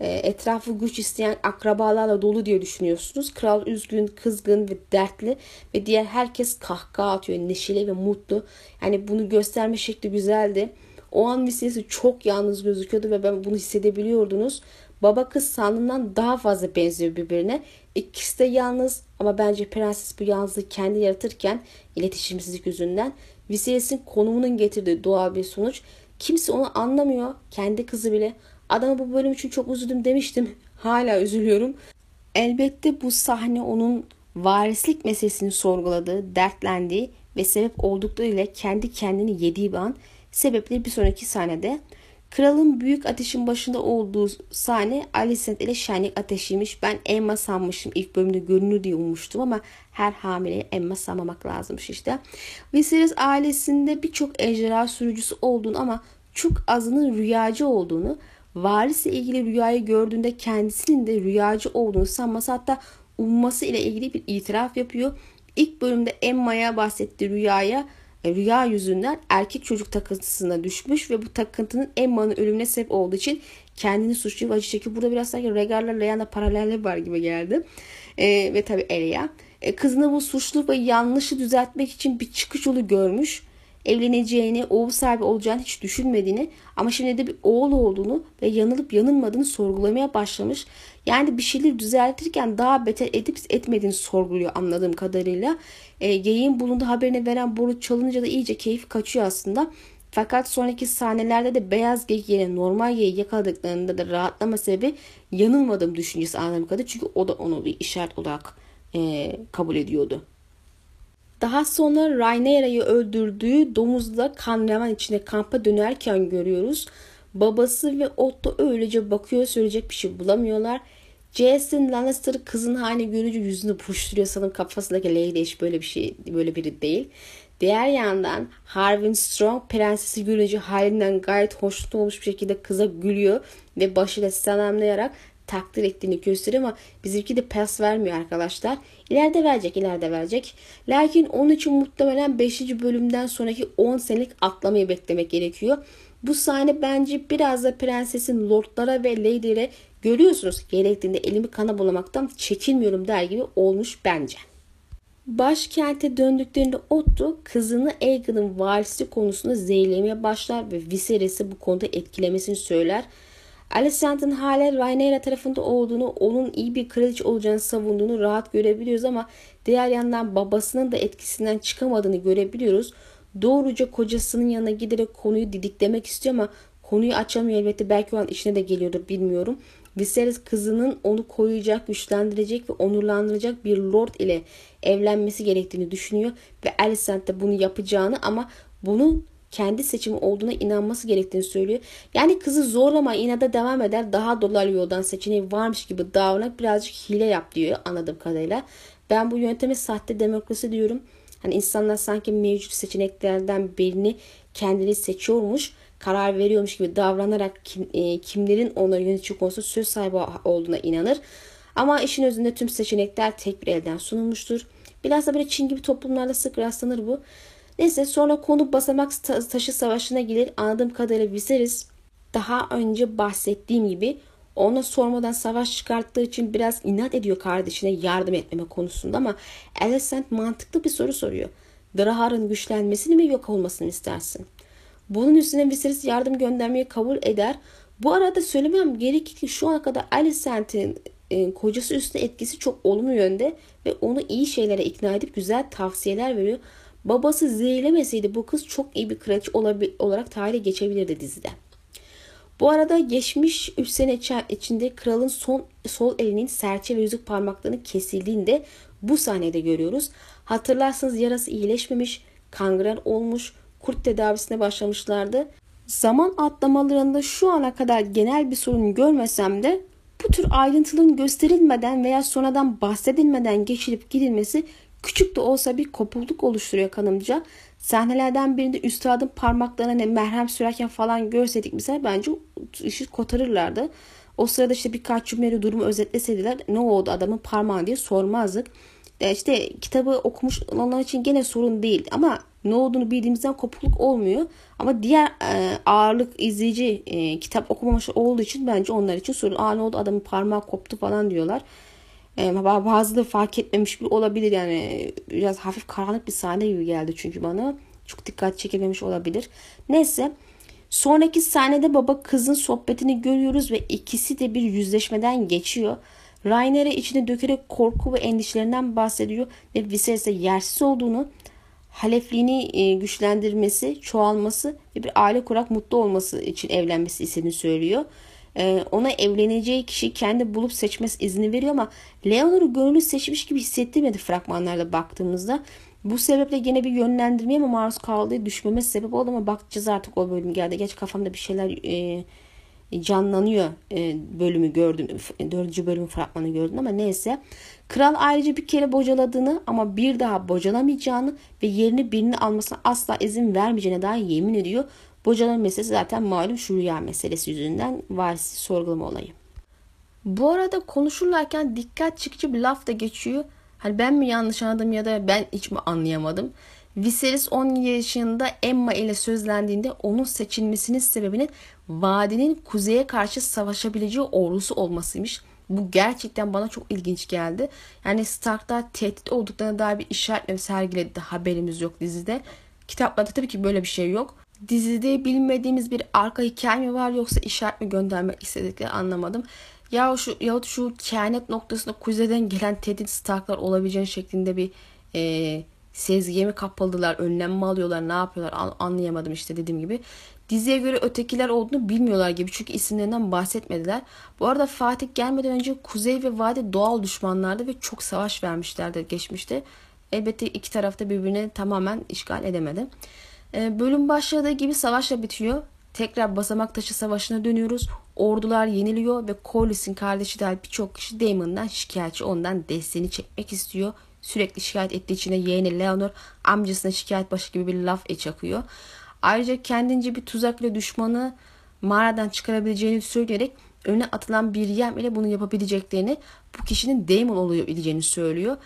E, etrafı güç isteyen akrabalarla dolu diye düşünüyorsunuz. Kral üzgün, kızgın ve dertli ve diğer herkes kahkaha atıyor, neşeli ve mutlu. Yani bunu gösterme şekli güzeldi. O an Viserys çok yalnız gözüküyordu ve ben bunu hissedebiliyordunuz. Baba kız sandığından daha fazla benziyor birbirine. İkisi de yalnız ama bence prenses bu yalnızlığı kendi yaratırken iletişimsizlik yüzünden Viserys'in konumunun getirdiği doğal bir sonuç. Kimse onu anlamıyor. Kendi kızı bile. Adama bu bölüm için çok üzüldüm demiştim. Hala üzülüyorum. Elbette bu sahne onun varislik meselesini sorguladığı, dertlendiği ve sebep olduklarıyla kendi kendini yediği bir an. Sebepleri bir sonraki sahnede. Kralın büyük ateşin başında olduğu sahne Alicent ile şenlik ateşiymiş. Ben Emma sanmışım. ilk bölümde görünür diye ummuştum ama her hamileye Emma sanmamak lazımmış işte. Viserys ailesinde birçok ejderha sürücüsü olduğunu ama çok azının rüyacı olduğunu varisle ilgili rüyayı gördüğünde kendisinin de rüyacı olduğunu sanması hatta umması ile ilgili bir itiraf yapıyor. İlk bölümde Emma'ya bahsettiği rüyaya e, rüya yüzünden erkek çocuk takıntısına düşmüş ve bu takıntının Emma'nın ölümüne sebep olduğu için kendini suçluyor acı çekiyor. Burada biraz sanki Regar'la Leanna paralellik var gibi geldi. E, ve tabi Elia. E, kızına bu suçlu ve yanlışı düzeltmek için bir çıkış yolu görmüş evleneceğini, oğul sahibi olacağını hiç düşünmediğini ama şimdi de bir oğul olduğunu ve yanılıp yanılmadığını sorgulamaya başlamış. Yani bir şeyleri düzeltirken daha beter edip etmediğini sorguluyor anladığım kadarıyla. E, geyiğin bulunduğu haberini veren boru çalınca da iyice keyif kaçıyor aslında. Fakat sonraki sahnelerde de beyaz geyik yerine normal geyiği yakaladıklarında da rahatlama sebebi yanılmadığım düşüncesi anladığım kadarıyla. Çünkü o da onu bir işaret olarak e, kabul ediyordu. Daha sonra Rhaenyra'yı öldürdüğü domuzla kan revan içinde kampa dönerken görüyoruz. Babası ve Otto öylece bakıyor söyleyecek bir şey bulamıyorlar. Jason Lannister kızın halini görünce yüzünü buruşturuyor sanırım kafasındaki Lady hiç böyle bir şey böyle biri değil. Diğer yandan Harwin Strong prensesi görünce halinden gayet hoşnut olmuş bir şekilde kıza gülüyor ve başıyla selamlayarak takdir ettiğini gösteriyor ama bizimki de pas vermiyor arkadaşlar. İleride verecek, ileride verecek. Lakin onun için muhtemelen 5. bölümden sonraki 10 senelik atlamayı beklemek gerekiyor. Bu sahne bence biraz da prensesin lordlara ve lady'lere görüyorsunuz gerektiğinde elimi kana bulamaktan çekinmiyorum der gibi olmuş bence. Başkente döndüklerinde Otto kızını Aegon'un valisi konusunda zehirlemeye başlar ve Viserys'i bu konuda etkilemesini söyler. Alicent'in hala Rhaenyra tarafında olduğunu, onun iyi bir kraliçe olacağını savunduğunu rahat görebiliyoruz ama diğer yandan babasının da etkisinden çıkamadığını görebiliyoruz. Doğruca kocasının yanına giderek konuyu didiklemek istiyor ama konuyu açamıyor elbette belki o an işine de geliyordu bilmiyorum. Viserys kızının onu koruyacak, güçlendirecek ve onurlandıracak bir lord ile evlenmesi gerektiğini düşünüyor ve Alicent de bunu yapacağını ama bunun kendi seçimi olduğuna inanması gerektiğini söylüyor. Yani kızı zorlama inada devam eder daha dolaylı yoldan seçeneği varmış gibi davranıp birazcık hile yap diyor anladığım kadarıyla. Ben bu yönteme sahte demokrasi diyorum. Hani insanlar sanki mevcut seçeneklerden birini kendini seçiyormuş, karar veriyormuş gibi davranarak kim, e, kimlerin onları yönetici konusunda söz sahibi olduğuna inanır. Ama işin özünde tüm seçenekler tek bir elden sunulmuştur. Biraz da böyle Çin gibi toplumlarda sık rastlanır bu. Neyse sonra konu basamak taşı savaşına gelir. Anladığım kadarıyla Viserys daha önce bahsettiğim gibi ona sormadan savaş çıkarttığı için biraz inat ediyor kardeşine yardım etmeme konusunda ama Alicent mantıklı bir soru soruyor. Drahar'ın güçlenmesini mi yok olmasını istersin? Bunun üstüne Viserys yardım göndermeyi kabul eder. Bu arada söylemem gerekir ki şu ana kadar Alicent'in e, kocası üstüne etkisi çok olumlu yönde ve onu iyi şeylere ikna edip güzel tavsiyeler veriyor. Babası zehirlemeseydi bu kız çok iyi bir kraliçe olarak tarihe geçebilirdi dizide. Bu arada geçmiş 3 sene içinde kralın son sol elinin serçe ve yüzük parmaklarının kesildiğinde bu sahnede görüyoruz. Hatırlarsanız yarası iyileşmemiş, kangren olmuş, kurt tedavisine başlamışlardı. Zaman atlamalarında şu ana kadar genel bir sorun görmesem de bu tür ayrıntıların gösterilmeden veya sonradan bahsedilmeden geçirip gidilmesi küçük de olsa bir kopukluk oluşturuyor kanımca. Sahnelerden birinde üstadın parmaklarına ne merhem sürerken falan görseydik mesela bence işi kotarırlardı. O sırada işte birkaç cümleyle durumu özetleseydiler ne oldu adamın parmağı diye sormazdık. E işte kitabı okumuş olanlar için gene sorun değil ama ne olduğunu bildiğimizden kopukluk olmuyor. Ama diğer e, ağırlık izleyici e, kitap okumamış olduğu için bence onlar için sorun. Aa ne oldu adamın parmağı koptu falan diyorlar. E, bazıları fark etmemiş bir olabilir yani biraz hafif karanlık bir sahne gibi geldi çünkü bana. Çok dikkat çekilmemiş olabilir. Neyse sonraki sahnede baba kızın sohbetini görüyoruz ve ikisi de bir yüzleşmeden geçiyor. Rainer'e içine dökerek korku ve endişelerinden bahsediyor ve Viserys'e yersiz olduğunu, halefliğini e, güçlendirmesi, çoğalması ve bir aile kurak mutlu olması için evlenmesi istediğini söylüyor. E, ona evleneceği kişi kendi bulup seçmesi izni veriyor ama Leonor'u gönüllü seçmiş gibi hissettirmedi fragmanlarda baktığımızda. Bu sebeple gene bir yönlendirmeye mi maruz kaldığı düşmeme sebep oldu ama bakacağız artık o bölüm geldi. Geç kafamda bir şeyler e, canlanıyor e, bölümü gördüm. Dördüncü bölümün fragmanı gördüm ama neyse. Kral ayrıca bir kere bocaladığını ama bir daha bocalamayacağını ve yerini birini almasına asla izin vermeyeceğine dair yemin ediyor. Bocalama meselesi zaten malum şu rüya meselesi yüzünden varisi sorgulama olayı. Bu arada konuşurlarken dikkat çekici bir laf da geçiyor. Hani ben mi yanlış anladım ya da ben hiç mi anlayamadım. Viserys 10 yaşında Emma ile sözlendiğinde onun seçilmesinin sebebinin vadinin kuzeye karşı savaşabileceği ordusu olmasıymış. Bu gerçekten bana çok ilginç geldi. Yani Stark'ta tehdit olduklarına dair bir işaretle sergiledi haberimiz yok dizide. Kitaplarda tabii ki böyle bir şey yok. Dizide bilmediğimiz bir arka hikaye mi var yoksa işaret mi göndermek istedikleri anlamadım. Ya şu yahut şu kehanet noktasında kuzeyden gelen tehdit Stark'lar olabileceğini şeklinde bir e, sezgiye mi kapıldılar, önlem mi alıyorlar, ne yapıyorlar anlayamadım işte dediğim gibi. Diziye göre ötekiler olduğunu bilmiyorlar gibi çünkü isimlerinden bahsetmediler. Bu arada Fatih gelmeden önce Kuzey ve Vadi doğal düşmanlardı ve çok savaş vermişlerdi geçmişte. Elbette iki tarafta birbirini tamamen işgal edemedi. Ee, bölüm başladığı gibi savaşla bitiyor. Tekrar basamak taşı savaşına dönüyoruz. Ordular yeniliyor ve Corlys'in kardeşi dahil birçok kişi Daemon'dan şikayetçi ondan desteğini çekmek istiyor. Sürekli şikayet ettiği için yeğeni Leonor amcasına şikayet başı gibi bir laf e çakıyor. Ayrıca kendince bir tuzakla düşmanı mağaradan çıkarabileceğini söyleyerek öne atılan bir yem ile bunu yapabileceklerini bu kişinin Daemon olabileceğini söylüyor.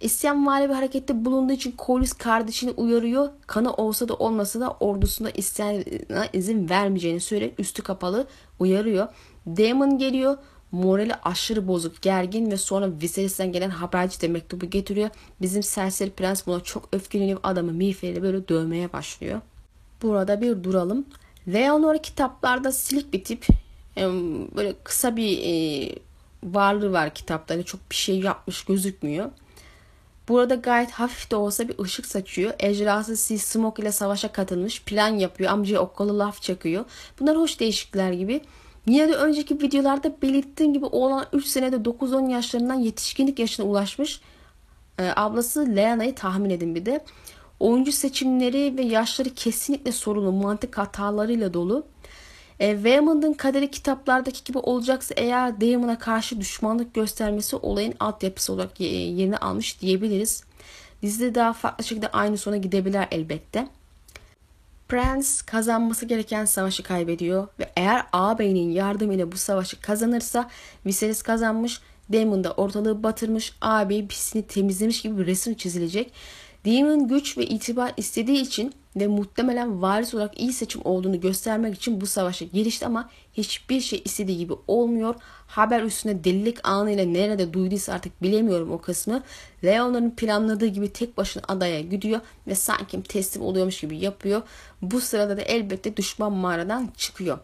İsyan vari bir harekette bulunduğu için Corlys kardeşini uyarıyor. Kanı olsa da olmasa da ordusunda isyana izin vermeyeceğini söyleyerek üstü kapalı uyarıyor. Daemon geliyor. Morali aşırı bozuk, gergin ve sonra Viserys'ten gelen haberci de mektubu getiriyor. Bizim serseri prens buna çok öfkeleniyor. Adamı miğferiyle böyle dövmeye başlıyor. Burada bir duralım. Leonor kitaplarda silik bir tip. Böyle kısa bir e, varlığı var kitapta. Yani çok bir şey yapmış gözükmüyor. Burada gayet hafif de olsa bir ışık saçıyor. Ejderhası Sea Smoke ile savaşa katılmış. Plan yapıyor. Amcaya okkalı laf çakıyor. Bunlar hoş değişiklikler gibi. Yine de önceki videolarda belirttiğim gibi oğlan 3 senede 9-10 yaşlarından yetişkinlik yaşına ulaşmış. Ee, ablası Leana'yı tahmin edin bir de. Oyuncu seçimleri ve yaşları kesinlikle sorunlu, mantık hatalarıyla dolu. E, Waymond'ın kaderi kitaplardaki gibi olacaksa eğer Damon'a karşı düşmanlık göstermesi olayın altyapısı olarak yerini almış diyebiliriz. Dizide daha farklı şekilde aynı sona gidebilir elbette. Prince kazanması gereken savaşı kaybediyor ve eğer ağabeyinin yardımıyla bu savaşı kazanırsa Viserys kazanmış, Daemon da ortalığı batırmış, ağabey pisini temizlemiş gibi bir resim çizilecek. Daemon güç ve itibar istediği için ve muhtemelen varis olarak iyi seçim olduğunu göstermek için bu savaşa girişti ama hiçbir şey istediği gibi olmuyor. Haber üstüne delilik anıyla nerede duyduysa artık bilemiyorum o kısmı. Leon'ların planladığı gibi tek başına adaya gidiyor ve sanki teslim oluyormuş gibi yapıyor. Bu sırada da elbette düşman mağaradan çıkıyor.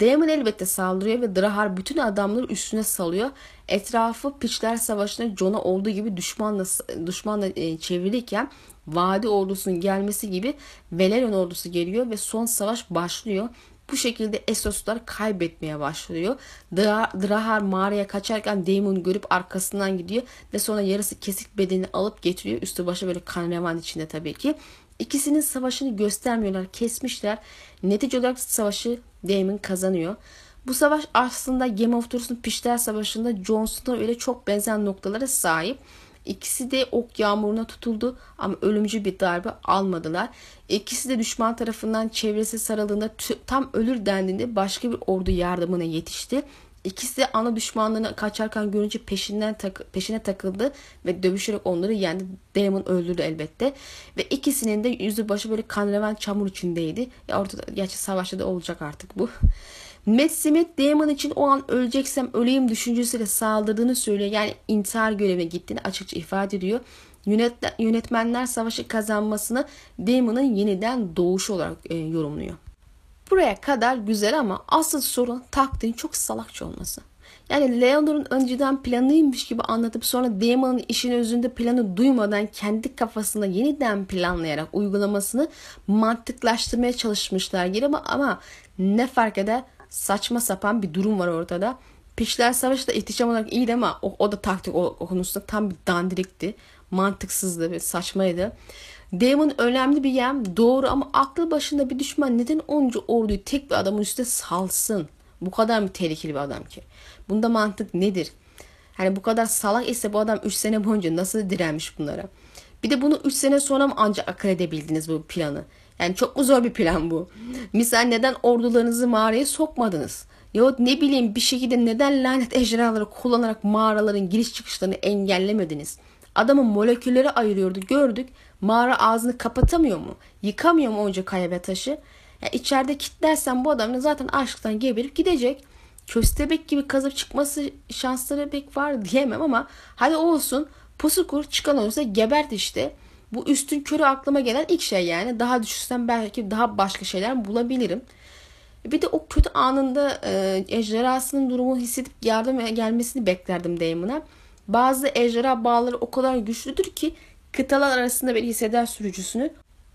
Daemon elbette saldırıyor ve Drahar bütün adamları üstüne salıyor. Etrafı Piçler Savaşı'nda Jon'a olduğu gibi düşmanla, düşmanla e, çevrilirken Vadi ordusunun gelmesi gibi Velaryon ordusu geliyor ve son savaş başlıyor. Bu şekilde Essoslar kaybetmeye başlıyor. Drahar mağaraya kaçarken Daemon'u görüp arkasından gidiyor ve sonra yarısı kesik bedenini alıp getiriyor. Üstü başı böyle kan revan içinde tabii ki. İkisinin savaşını göstermiyorlar, kesmişler. Netice olarak savaşı Daemon kazanıyor. Bu savaş aslında Game of Thrones'un Pişler Savaşı'nda Jon Snow'a öyle çok benzer noktalara sahip. İkisi de ok yağmuruna tutuldu ama ölümcül bir darbe almadılar. İkisi de düşman tarafından çevresi sarıldığında tam ölür dendiğinde başka bir ordu yardımına yetişti. İkisi de ana düşmanlarını kaçarken görünce peşinden tak peşine takıldı ve dövüşerek onları yendi. Daemon öldürdü elbette. Ve ikisinin de yüzü başı böyle kan revan çamur içindeydi. Ya ortada gerçi savaşta da olacak artık bu. Matt Smith Damon için o an öleceksem öleyim düşüncesiyle saldırdığını söylüyor. Yani intihar görevine gittiğini açıkça ifade ediyor. Yönetmenler savaşı kazanmasını Damon'ın yeniden doğuşu olarak e, yorumluyor. Buraya kadar güzel ama asıl sorun taktiğin çok salakça olması. Yani Leonor'un önceden planıymış gibi anlatıp sonra Damon'ın işin özünde planı duymadan kendi kafasında yeniden planlayarak uygulamasını mantıklaştırmaya çalışmışlar gibi ama, ama ne fark eder saçma sapan bir durum var ortada. Pişler Savaşı da ihtişam olarak iyiydi ama o, o da taktik o, o konusunda tam bir dandirikti. Mantıksızdı ve saçmaydı. Damon önemli bir yem doğru ama aklı başında bir düşman neden onca orduyu tek bir adamın üstüne salsın? Bu kadar mı tehlikeli bir adam ki? Bunda mantık nedir? Hani bu kadar salak ise bu adam 3 sene boyunca nasıl direnmiş bunlara? Bir de bunu 3 sene sonra mı ancak akıl edebildiniz bu planı? Yani çok mu zor bir plan bu? Misal neden ordularınızı mağaraya sokmadınız? Ya ne bileyim bir şekilde neden lanet ejderhaları kullanarak mağaraların giriş çıkışlarını engellemediniz? Adamın molekülleri ayırıyordu gördük. Mağara ağzını kapatamıyor mu? Yıkamıyor mu onca kaya ve taşı? Ya içeride kitlersen bu adamın zaten aşktan geberip gidecek. Köstebek gibi kazıp çıkması şansları pek var diyemem ama hadi olsun pusu kur çıkan olursa gebert işte. Bu üstün körü aklıma gelen ilk şey yani. Daha düşünsem belki daha başka şeyler bulabilirim. Bir de o kötü anında e, ejderhasının durumunu hissedip yardım gelmesini beklerdim Damon'a. Bazı ejderha bağları o kadar güçlüdür ki kıtalar arasında bir hisseder sürücüsünü.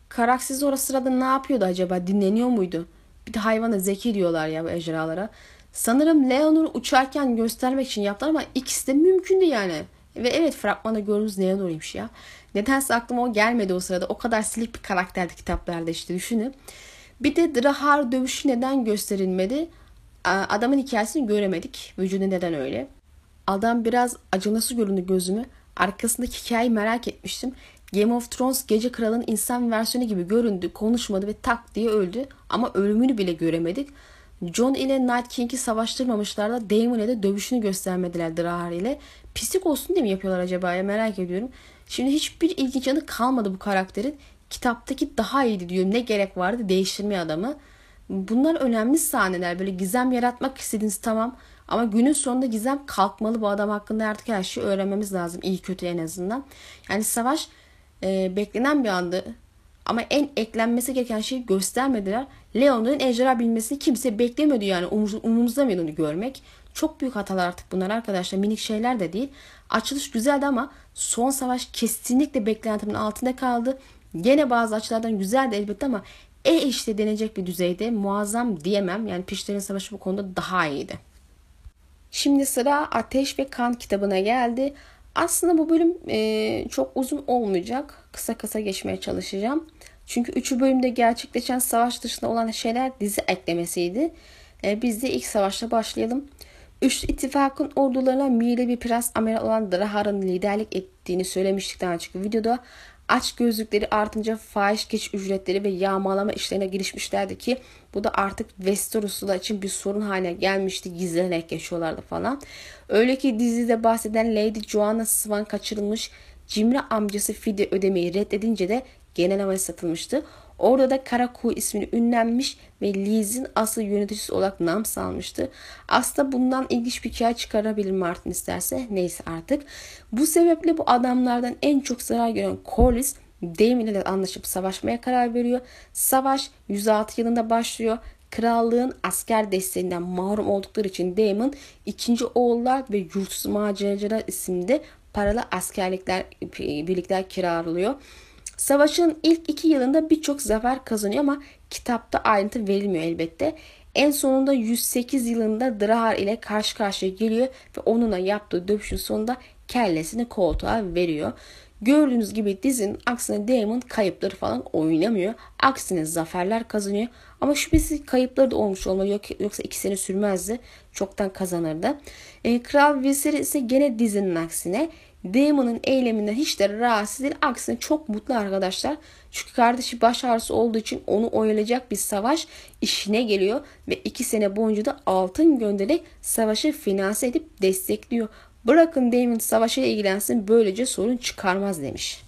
Karaksiz orası sırada ne yapıyordu acaba? Dinleniyor muydu? Bir de hayvana zeki diyorlar ya bu ejderhalara. Sanırım Leonor uçarken göstermek için yaptılar ama ikisi de mümkündü yani. Ve evet fragmanda gördüğümüz Leonor'ymuş ya. Nedense aklıma o gelmedi o sırada. O kadar silik bir karakterdi kitaplarda işte düşünün. Bir de Drahar dövüşü neden gösterilmedi? Adamın hikayesini göremedik. Vücudu neden öyle? Adam biraz acınası göründü gözümü. Arkasındaki hikayeyi merak etmiştim. Game of Thrones Gece Kralı'nın insan versiyonu gibi göründü, konuşmadı ve tak diye öldü. Ama ölümünü bile göremedik. John ile Night King'i savaştırmamışlar da Daemon ile dövüşünü göstermediler Drahar ile. Pislik olsun diye mi yapıyorlar acaba ya merak ediyorum. Şimdi hiçbir ilginç yanı kalmadı bu karakterin. Kitaptaki daha iyiydi diyor. Ne gerek vardı değiştirmeye adamı. Bunlar önemli sahneler. Böyle gizem yaratmak istediniz tamam. Ama günün sonunda gizem kalkmalı. Bu adam hakkında artık her şeyi öğrenmemiz lazım. İyi kötü en azından. Yani savaş e, beklenen bir andı. Ama en eklenmesi gereken şeyi göstermediler. Leon'un ejderha bilmesini kimse beklemiyordu yani. Umurumuzda onu görmek. Çok büyük hatalar artık bunlar arkadaşlar. Minik şeyler de değil. Açılış güzeldi ama son savaş kesinlikle beklentimin altında kaldı. Gene bazı açılardan güzeldi elbette ama e işte denecek bir düzeyde muazzam diyemem. Yani Pişlerin Savaşı bu konuda daha iyiydi. Şimdi sıra Ateş ve Kan kitabına geldi. Aslında bu bölüm e, çok uzun olmayacak. Kısa kısa geçmeye çalışacağım. Çünkü üçü bölümde gerçekleşen savaş dışında olan şeyler dizi eklemesiydi. E, biz de ilk savaşla başlayalım. Üçlü ittifakın ordularına Mire bir prens amiral olan Drahar'ın liderlik ettiğini söylemiştik daha önceki videoda. Aç gözlükleri artınca fahiş geç ücretleri ve yağmalama işlerine girişmişlerdi ki bu da artık Westeroslular için bir sorun haline gelmişti. Gizlenerek yaşıyorlardı falan. Öyle ki dizide bahseden Lady Joanna Swan kaçırılmış cimri amcası fide ödemeyi reddedince de genel havaya satılmıştı. Orada da Karaku ismini ünlenmiş ve Liz'in asıl yöneticisi olarak nam salmıştı. Aslında bundan ilginç bir hikaye çıkarabilir Martin isterse. Neyse artık. Bu sebeple bu adamlardan en çok zarar gören Corlys Damon ile anlaşıp savaşmaya karar veriyor. Savaş 106 yılında başlıyor. Krallığın asker desteğinden mahrum oldukları için Damon ikinci oğullar ve yurtsuz maceracılar isimli paralı askerlikler birlikler kiralıyor. Savaşın ilk iki yılında birçok zafer kazanıyor ama kitapta ayrıntı verilmiyor elbette. En sonunda 108 yılında Drahar ile karşı karşıya geliyor ve onunla yaptığı dövüşün sonunda kellesini koltuğa veriyor. Gördüğünüz gibi dizinin aksine Damon kayıpları falan oynamıyor. Aksine zaferler kazanıyor. Ama şüphesiz kayıpları da olmuş olmalı. Yok, yoksa iki sene sürmezdi. Çoktan kazanırdı. E, Kral Viserys ise gene dizinin aksine Damon'ın eyleminden hiç de rahatsız değil. Aksine çok mutlu arkadaşlar. Çünkü kardeşi baş ağrısı olduğu için onu oyalayacak bir savaş işine geliyor. Ve iki sene boyunca da altın göndererek savaşı finanse edip destekliyor. Bırakın Damon savaşa ilgilensin böylece sorun çıkarmaz demiş.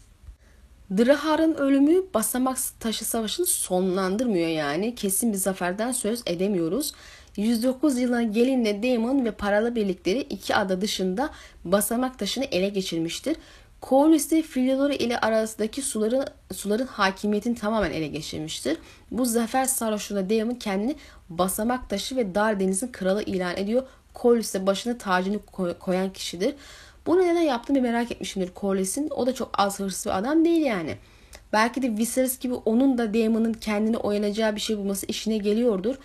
Drahar'ın ölümü basamak taşı savaşını sonlandırmıyor yani. Kesin bir zaferden söz edemiyoruz. 109 yılına gelinle Daemon ve paralı birlikleri iki ada dışında basamak taşını ele geçirmiştir. Corlys de Filolori ile arasındaki suların, suların hakimiyetini tamamen ele geçirmiştir. Bu zafer sarhoşluğunda Daemon kendini basamak taşı ve dar denizin kralı ilan ediyor. Corlys de başına tacını koyan kişidir. Bu neden yaptığını merak etmişimdir Corlys'in. O da çok az hırsız bir adam değil yani. Belki de Viserys gibi onun da Daemon'ın kendini oyalayacağı bir şey bulması işine geliyordur.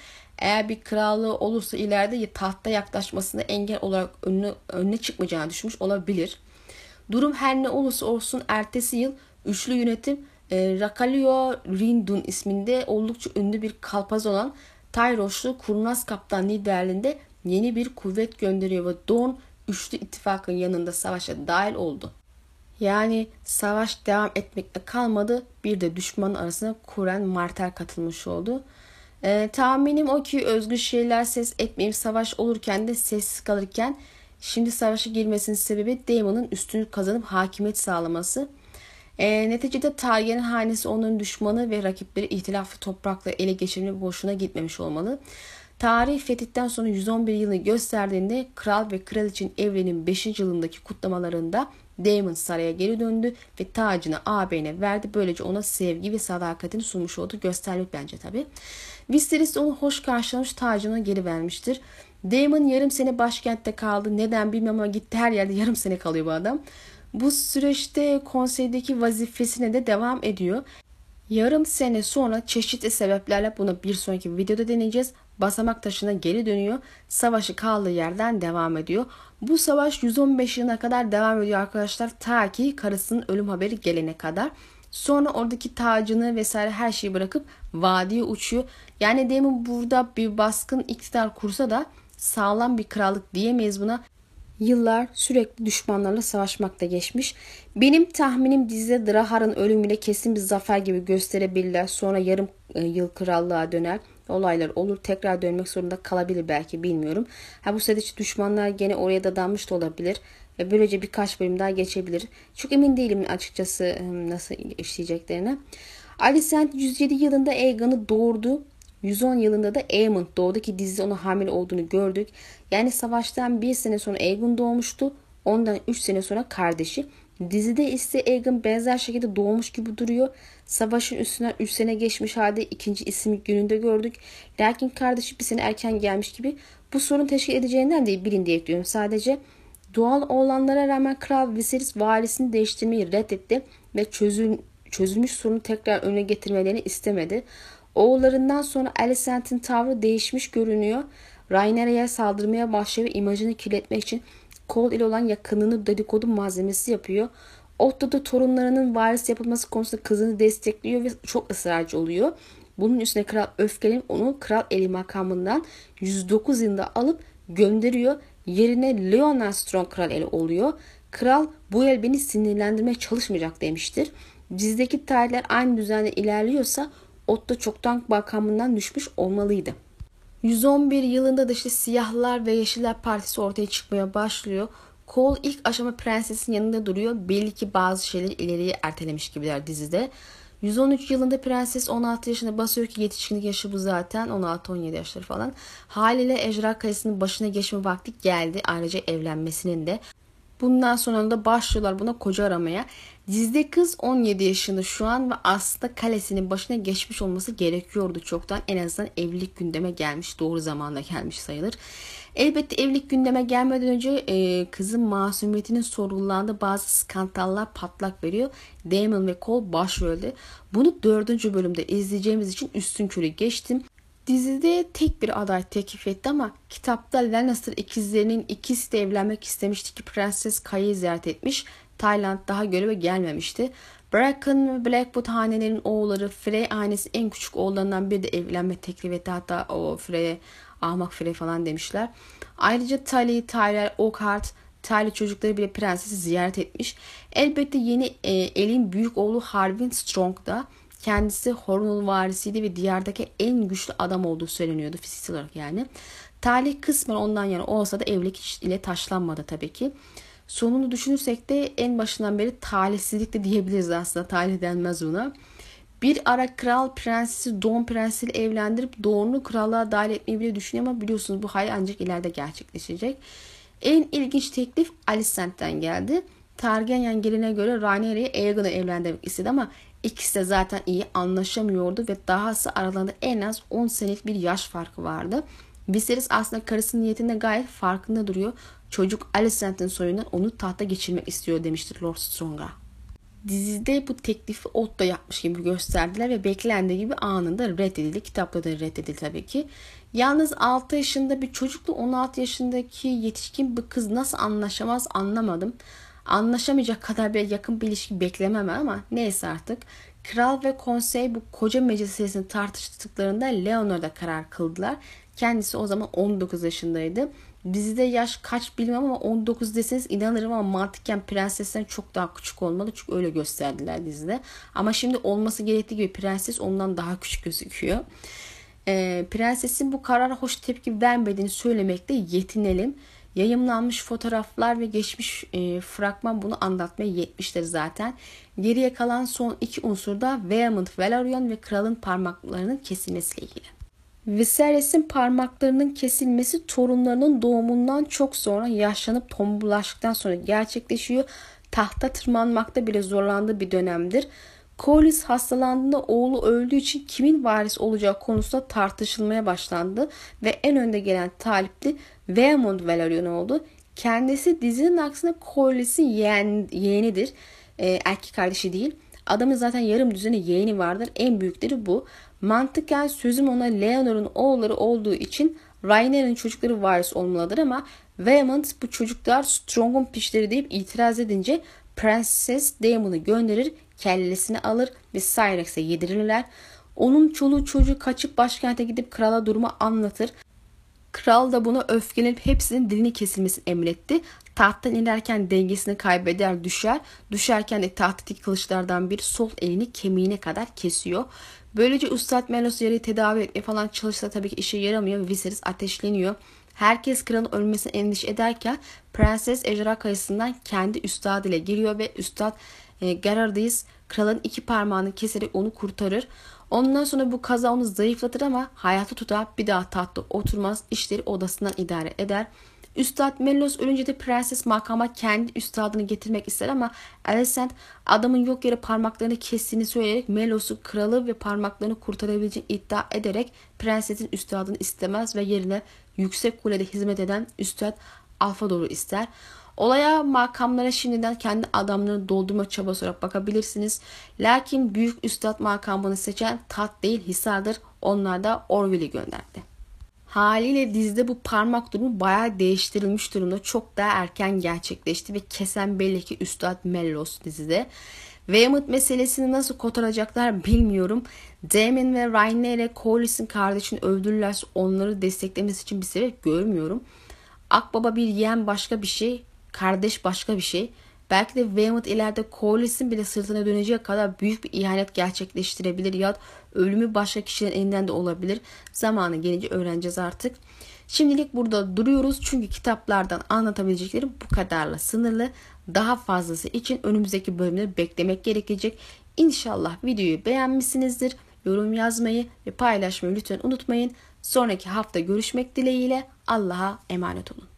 Eğer bir krallığı olursa ileride tahta yaklaşmasına engel olarak önüne, önüne çıkmayacağını düşünmüş olabilir. Durum her ne olursa olsun ertesi yıl üçlü yönetim e, Rakalio Rindun isminde oldukça ünlü bir kalpaz olan Tayroşlu Kurnaz Kaptan liderliğinde yeni bir kuvvet gönderiyor ve Dorn üçlü ittifakın yanında savaşa dahil oldu. Yani savaş devam etmekte kalmadı. Bir de düşman arasına Kuren Martel katılmış oldu. Ee, tahminim o ki özgür şeyler ses etmeyip savaş olurken de sessiz kalırken şimdi savaşa girmesinin sebebi Daemon'un üstünlük kazanıp hakimiyet sağlaması. E, neticede Targaryen hanesi onların düşmanı ve rakipleri ihtilaflı toprakla ele geçirme boşuna gitmemiş olmalı. Tarih fetihten sonra 111 yılını gösterdiğinde kral ve kraliçenin evrenin 5. yılındaki kutlamalarında Daemon saraya geri döndü ve tacını ağabeyine verdi. Böylece ona sevgi ve sadakatini sunmuş oldu. Göstermek bence tabi. Viserys onu hoş karşılamış tacını geri vermiştir. Daemon yarım sene başkentte kaldı. Neden bilmem ama gitti her yerde yarım sene kalıyor bu adam. Bu süreçte konseydeki vazifesine de devam ediyor. Yarım sene sonra çeşitli sebeplerle bunu bir sonraki videoda deneyeceğiz. Basamak taşına geri dönüyor. Savaşı kaldığı yerden devam ediyor. Bu savaş 115 yılına kadar devam ediyor arkadaşlar. Ta ki karısının ölüm haberi gelene kadar. Sonra oradaki tacını vesaire her şeyi bırakıp vadiye uçuyor. Yani demin burada bir baskın iktidar kursa da sağlam bir krallık diyemeyiz buna. Yıllar sürekli düşmanlarla savaşmakta geçmiş. Benim tahminim dizide Drahar'ın ölümüyle kesin bir zafer gibi gösterebilirler. Sonra yarım e, yıl krallığa döner. Olaylar olur. Tekrar dönmek zorunda kalabilir belki bilmiyorum. Ha bu sırada düşmanlar gene oraya dadanmış da olabilir. Ve böylece birkaç bölüm daha geçebilir. Çok emin değilim açıkçası e, nasıl işleyeceklerine. Alicent 107 yılında Aegon'u doğurdu. 110 yılında da Aemond doğdu ki dizide ona hamile olduğunu gördük. Yani savaştan bir sene sonra Aegon doğmuştu. Ondan 3 sene sonra kardeşi. Dizide ise Aegon benzer şekilde doğmuş gibi duruyor. Savaşın üstünden 3 sene geçmiş halde ikinci isim gününde gördük. Lakin kardeşi bir sene erken gelmiş gibi. Bu sorun teşkil edeceğinden değil bilin diye ekliyorum sadece. Doğal olanlara rağmen Kral Viserys valisini değiştirmeyi reddetti ve çözül, çözülmüş sorunu tekrar öne getirmelerini istemedi. Oğullarından sonra Alicent'in tavrı değişmiş görünüyor. Rainera'ya saldırmaya başlıyor ve imajını kirletmek için Cole ile olan yakınını dedikodu malzemesi yapıyor. Otto da torunlarının varis yapılması konusunda kızını destekliyor ve çok ısrarcı oluyor. Bunun üstüne kral öfkelenip onu kral eli makamından 109 yılında alıp gönderiyor. Yerine Leonard Strong kral eli oluyor. Kral bu el beni sinirlendirmeye çalışmayacak demiştir. Dizideki tarihler aynı düzenle ilerliyorsa Otto çoktan makamından düşmüş olmalıydı. 111 yılında da işte siyahlar ve yeşiller partisi ortaya çıkmaya başlıyor. Cole ilk aşama prensesin yanında duruyor. Belli ki bazı şeyleri ileriye ertelemiş gibiler dizide. 113 yılında prenses 16 yaşında basıyor ki yetişkinlik yaşı bu zaten 16-17 yaşları falan. Haliyle Ejra Kayası'nın başına geçme vakti geldi. Ayrıca evlenmesinin de. Bundan sonra da başlıyorlar buna koca aramaya. Dizide kız 17 yaşında şu an ve aslında kalesinin başına geçmiş olması gerekiyordu çoktan. En azından evlilik gündeme gelmiş. Doğru zamanda gelmiş sayılır. Elbette evlilik gündeme gelmeden önce e, kızın masumiyetinin sorgulandığı bazı skandallar patlak veriyor. Damon ve Cole başrolde. Bunu dördüncü bölümde izleyeceğimiz için üstün körü geçtim. Dizide tek bir aday teklif etti ama kitapta Lannister ikizlerinin ikisi de evlenmek istemişti ki Prenses Kaya'yı ziyaret etmiş. Tayland daha göreve gelmemişti. Bracken ve Blackwood hanelerinin oğulları Frey ailesi en küçük oğullarından biri de evlenme teklif etti. Hatta o Frey'e ahmak Frey falan demişler. Ayrıca Tully, Tyler, Oakhart, Tyler çocukları bile prensesi ziyaret etmiş. Elbette yeni e, elin büyük oğlu Harwin Strong da kendisi Hornul varisiydi ve diyardaki en güçlü adam olduğu söyleniyordu fiziksel olarak yani. Talih kısmen ondan yana olsa da evlilik ile taşlanmadı tabii ki. Sonunu düşünürsek de en başından beri talihsizlik de diyebiliriz aslında. Talih denmez buna. Bir ara kral prensesi Don prensiyle evlendirip Don'u krallığa dahil etmeyi bile düşünüyor ama biliyorsunuz bu hayal ancak ileride gerçekleşecek. En ilginç teklif Alicent'ten geldi. Targaryen geline göre Rhaenyra'yı Aegon'u evlendirmek istedi ama ikisi de zaten iyi anlaşamıyordu ve dahası aralarında en az 10 senelik bir yaş farkı vardı. Viserys aslında karısının niyetinde gayet farkında duruyor. Çocuk Alicent'in soyundan onu tahta geçirmek istiyor demiştir Lord Strong'a. Dizide bu teklifi Otto yapmış gibi gösterdiler ve beklendiği gibi anında reddedildi. Kitapta da reddedildi tabii ki. Yalnız 6 yaşında bir çocukla 16 yaşındaki yetişkin bir kız nasıl anlaşamaz anlamadım. Anlaşamayacak kadar bir yakın bir ilişki beklemem ama neyse artık. Kral ve konsey bu koca meclisini tartıştıklarında Leonor'da karar kıldılar. Kendisi o zaman 19 yaşındaydı. Dizide yaş kaç bilmem ama 19 deseniz inanırım ama mantıken prensesten çok daha küçük olmalı. Çünkü öyle gösterdiler dizide. Ama şimdi olması gerektiği gibi prenses ondan daha küçük gözüküyor. Ee, prensesin bu karara hoş tepki vermediğini söylemekte yetinelim. Yayımlanmış fotoğraflar ve geçmiş e, fragman bunu anlatmaya yetmiştir zaten. Geriye kalan son iki unsur da Veemont Velaryon ve kralın parmaklarının kesilmesiyle ilgili. Viserys'in parmaklarının kesilmesi torunlarının doğumundan çok sonra yaşlanıp tombulaştıktan sonra gerçekleşiyor. Tahta tırmanmakta bile zorlandığı bir dönemdir. Corlys hastalandığında oğlu öldüğü için kimin varis olacağı konusunda tartışılmaya başlandı ve en önde gelen talipli Vaemond Velaryon oldu. Kendisi dizinin aksine yeğen, yeğenidir. Ee, erkek kardeşi değil. Adamın zaten yarım düzene yeğeni vardır. En büyükleri bu. Mantıken sözüm ona Leonor'un oğulları olduğu için Rainer'in çocukları varis olmalıdır ama Vehement bu çocuklar Strong'un pişleri deyip itiraz edince Prenses Daemon'u gönderir, kellesini alır ve Cyrex'e yedirirler. Onun çoluğu çocuğu kaçıp başkente gidip krala durumu anlatır. Kral da buna öfkelenip hepsinin dilini kesilmesini emretti. Tahttan inerken dengesini kaybeder düşer. Düşerken de tahttaki kılıçlardan bir sol elini kemiğine kadar kesiyor. Böylece Üstad Melos yarayı tedavi etmeye falan çalışsa tabii ki işe yaramıyor ve Viserys ateşleniyor. Herkes kralın ölmesine endişe ederken Prenses Ejderha Kayası'ndan kendi üstad ile giriyor ve üstad e, Gerardis kralın iki parmağını keserek onu kurtarır. Ondan sonra bu kaza onu zayıflatır ama hayatı tutar bir daha tahtta oturmaz işleri odasından idare eder. Üstad Melos ölünce de prenses makama kendi üstadını getirmek ister ama Alicent adamın yok yere parmaklarını kestiğini söyleyerek Melos'u kralı ve parmaklarını kurtarabileceğini iddia ederek prensesin üstadını istemez ve yerine yüksek kulede hizmet eden üstad Alfador'u ister. Olaya makamlara şimdiden kendi adamlarını doldurma çabası olarak bakabilirsiniz. Lakin büyük üstad makamını seçen tat değil hisardır. Onlar da Orwell'i gönderdi. Haliyle dizide bu parmak durumu bayağı değiştirilmiş durumda. Çok daha erken gerçekleşti ve kesen belli ki Üstad Mellos dizide. Weymouth meselesini nasıl kotaracaklar bilmiyorum. Damon ve Rhaenyra Corlys'in kardeşini öldürürlerse onları desteklemesi için bir sebep görmüyorum. Akbaba bir yeğen başka bir şey, kardeş başka bir şey. Belki de Weymouth ileride Corlys'in bile sırtına döneceği kadar büyük bir ihanet gerçekleştirebilir ya ölümü başka kişilerin elinden de olabilir. Zamanı gelince öğreneceğiz artık. Şimdilik burada duruyoruz çünkü kitaplardan anlatabileceklerim bu kadarla sınırlı. Daha fazlası için önümüzdeki bölümleri beklemek gerekecek. İnşallah videoyu beğenmişsinizdir. Yorum yazmayı ve paylaşmayı lütfen unutmayın. Sonraki hafta görüşmek dileğiyle Allah'a emanet olun.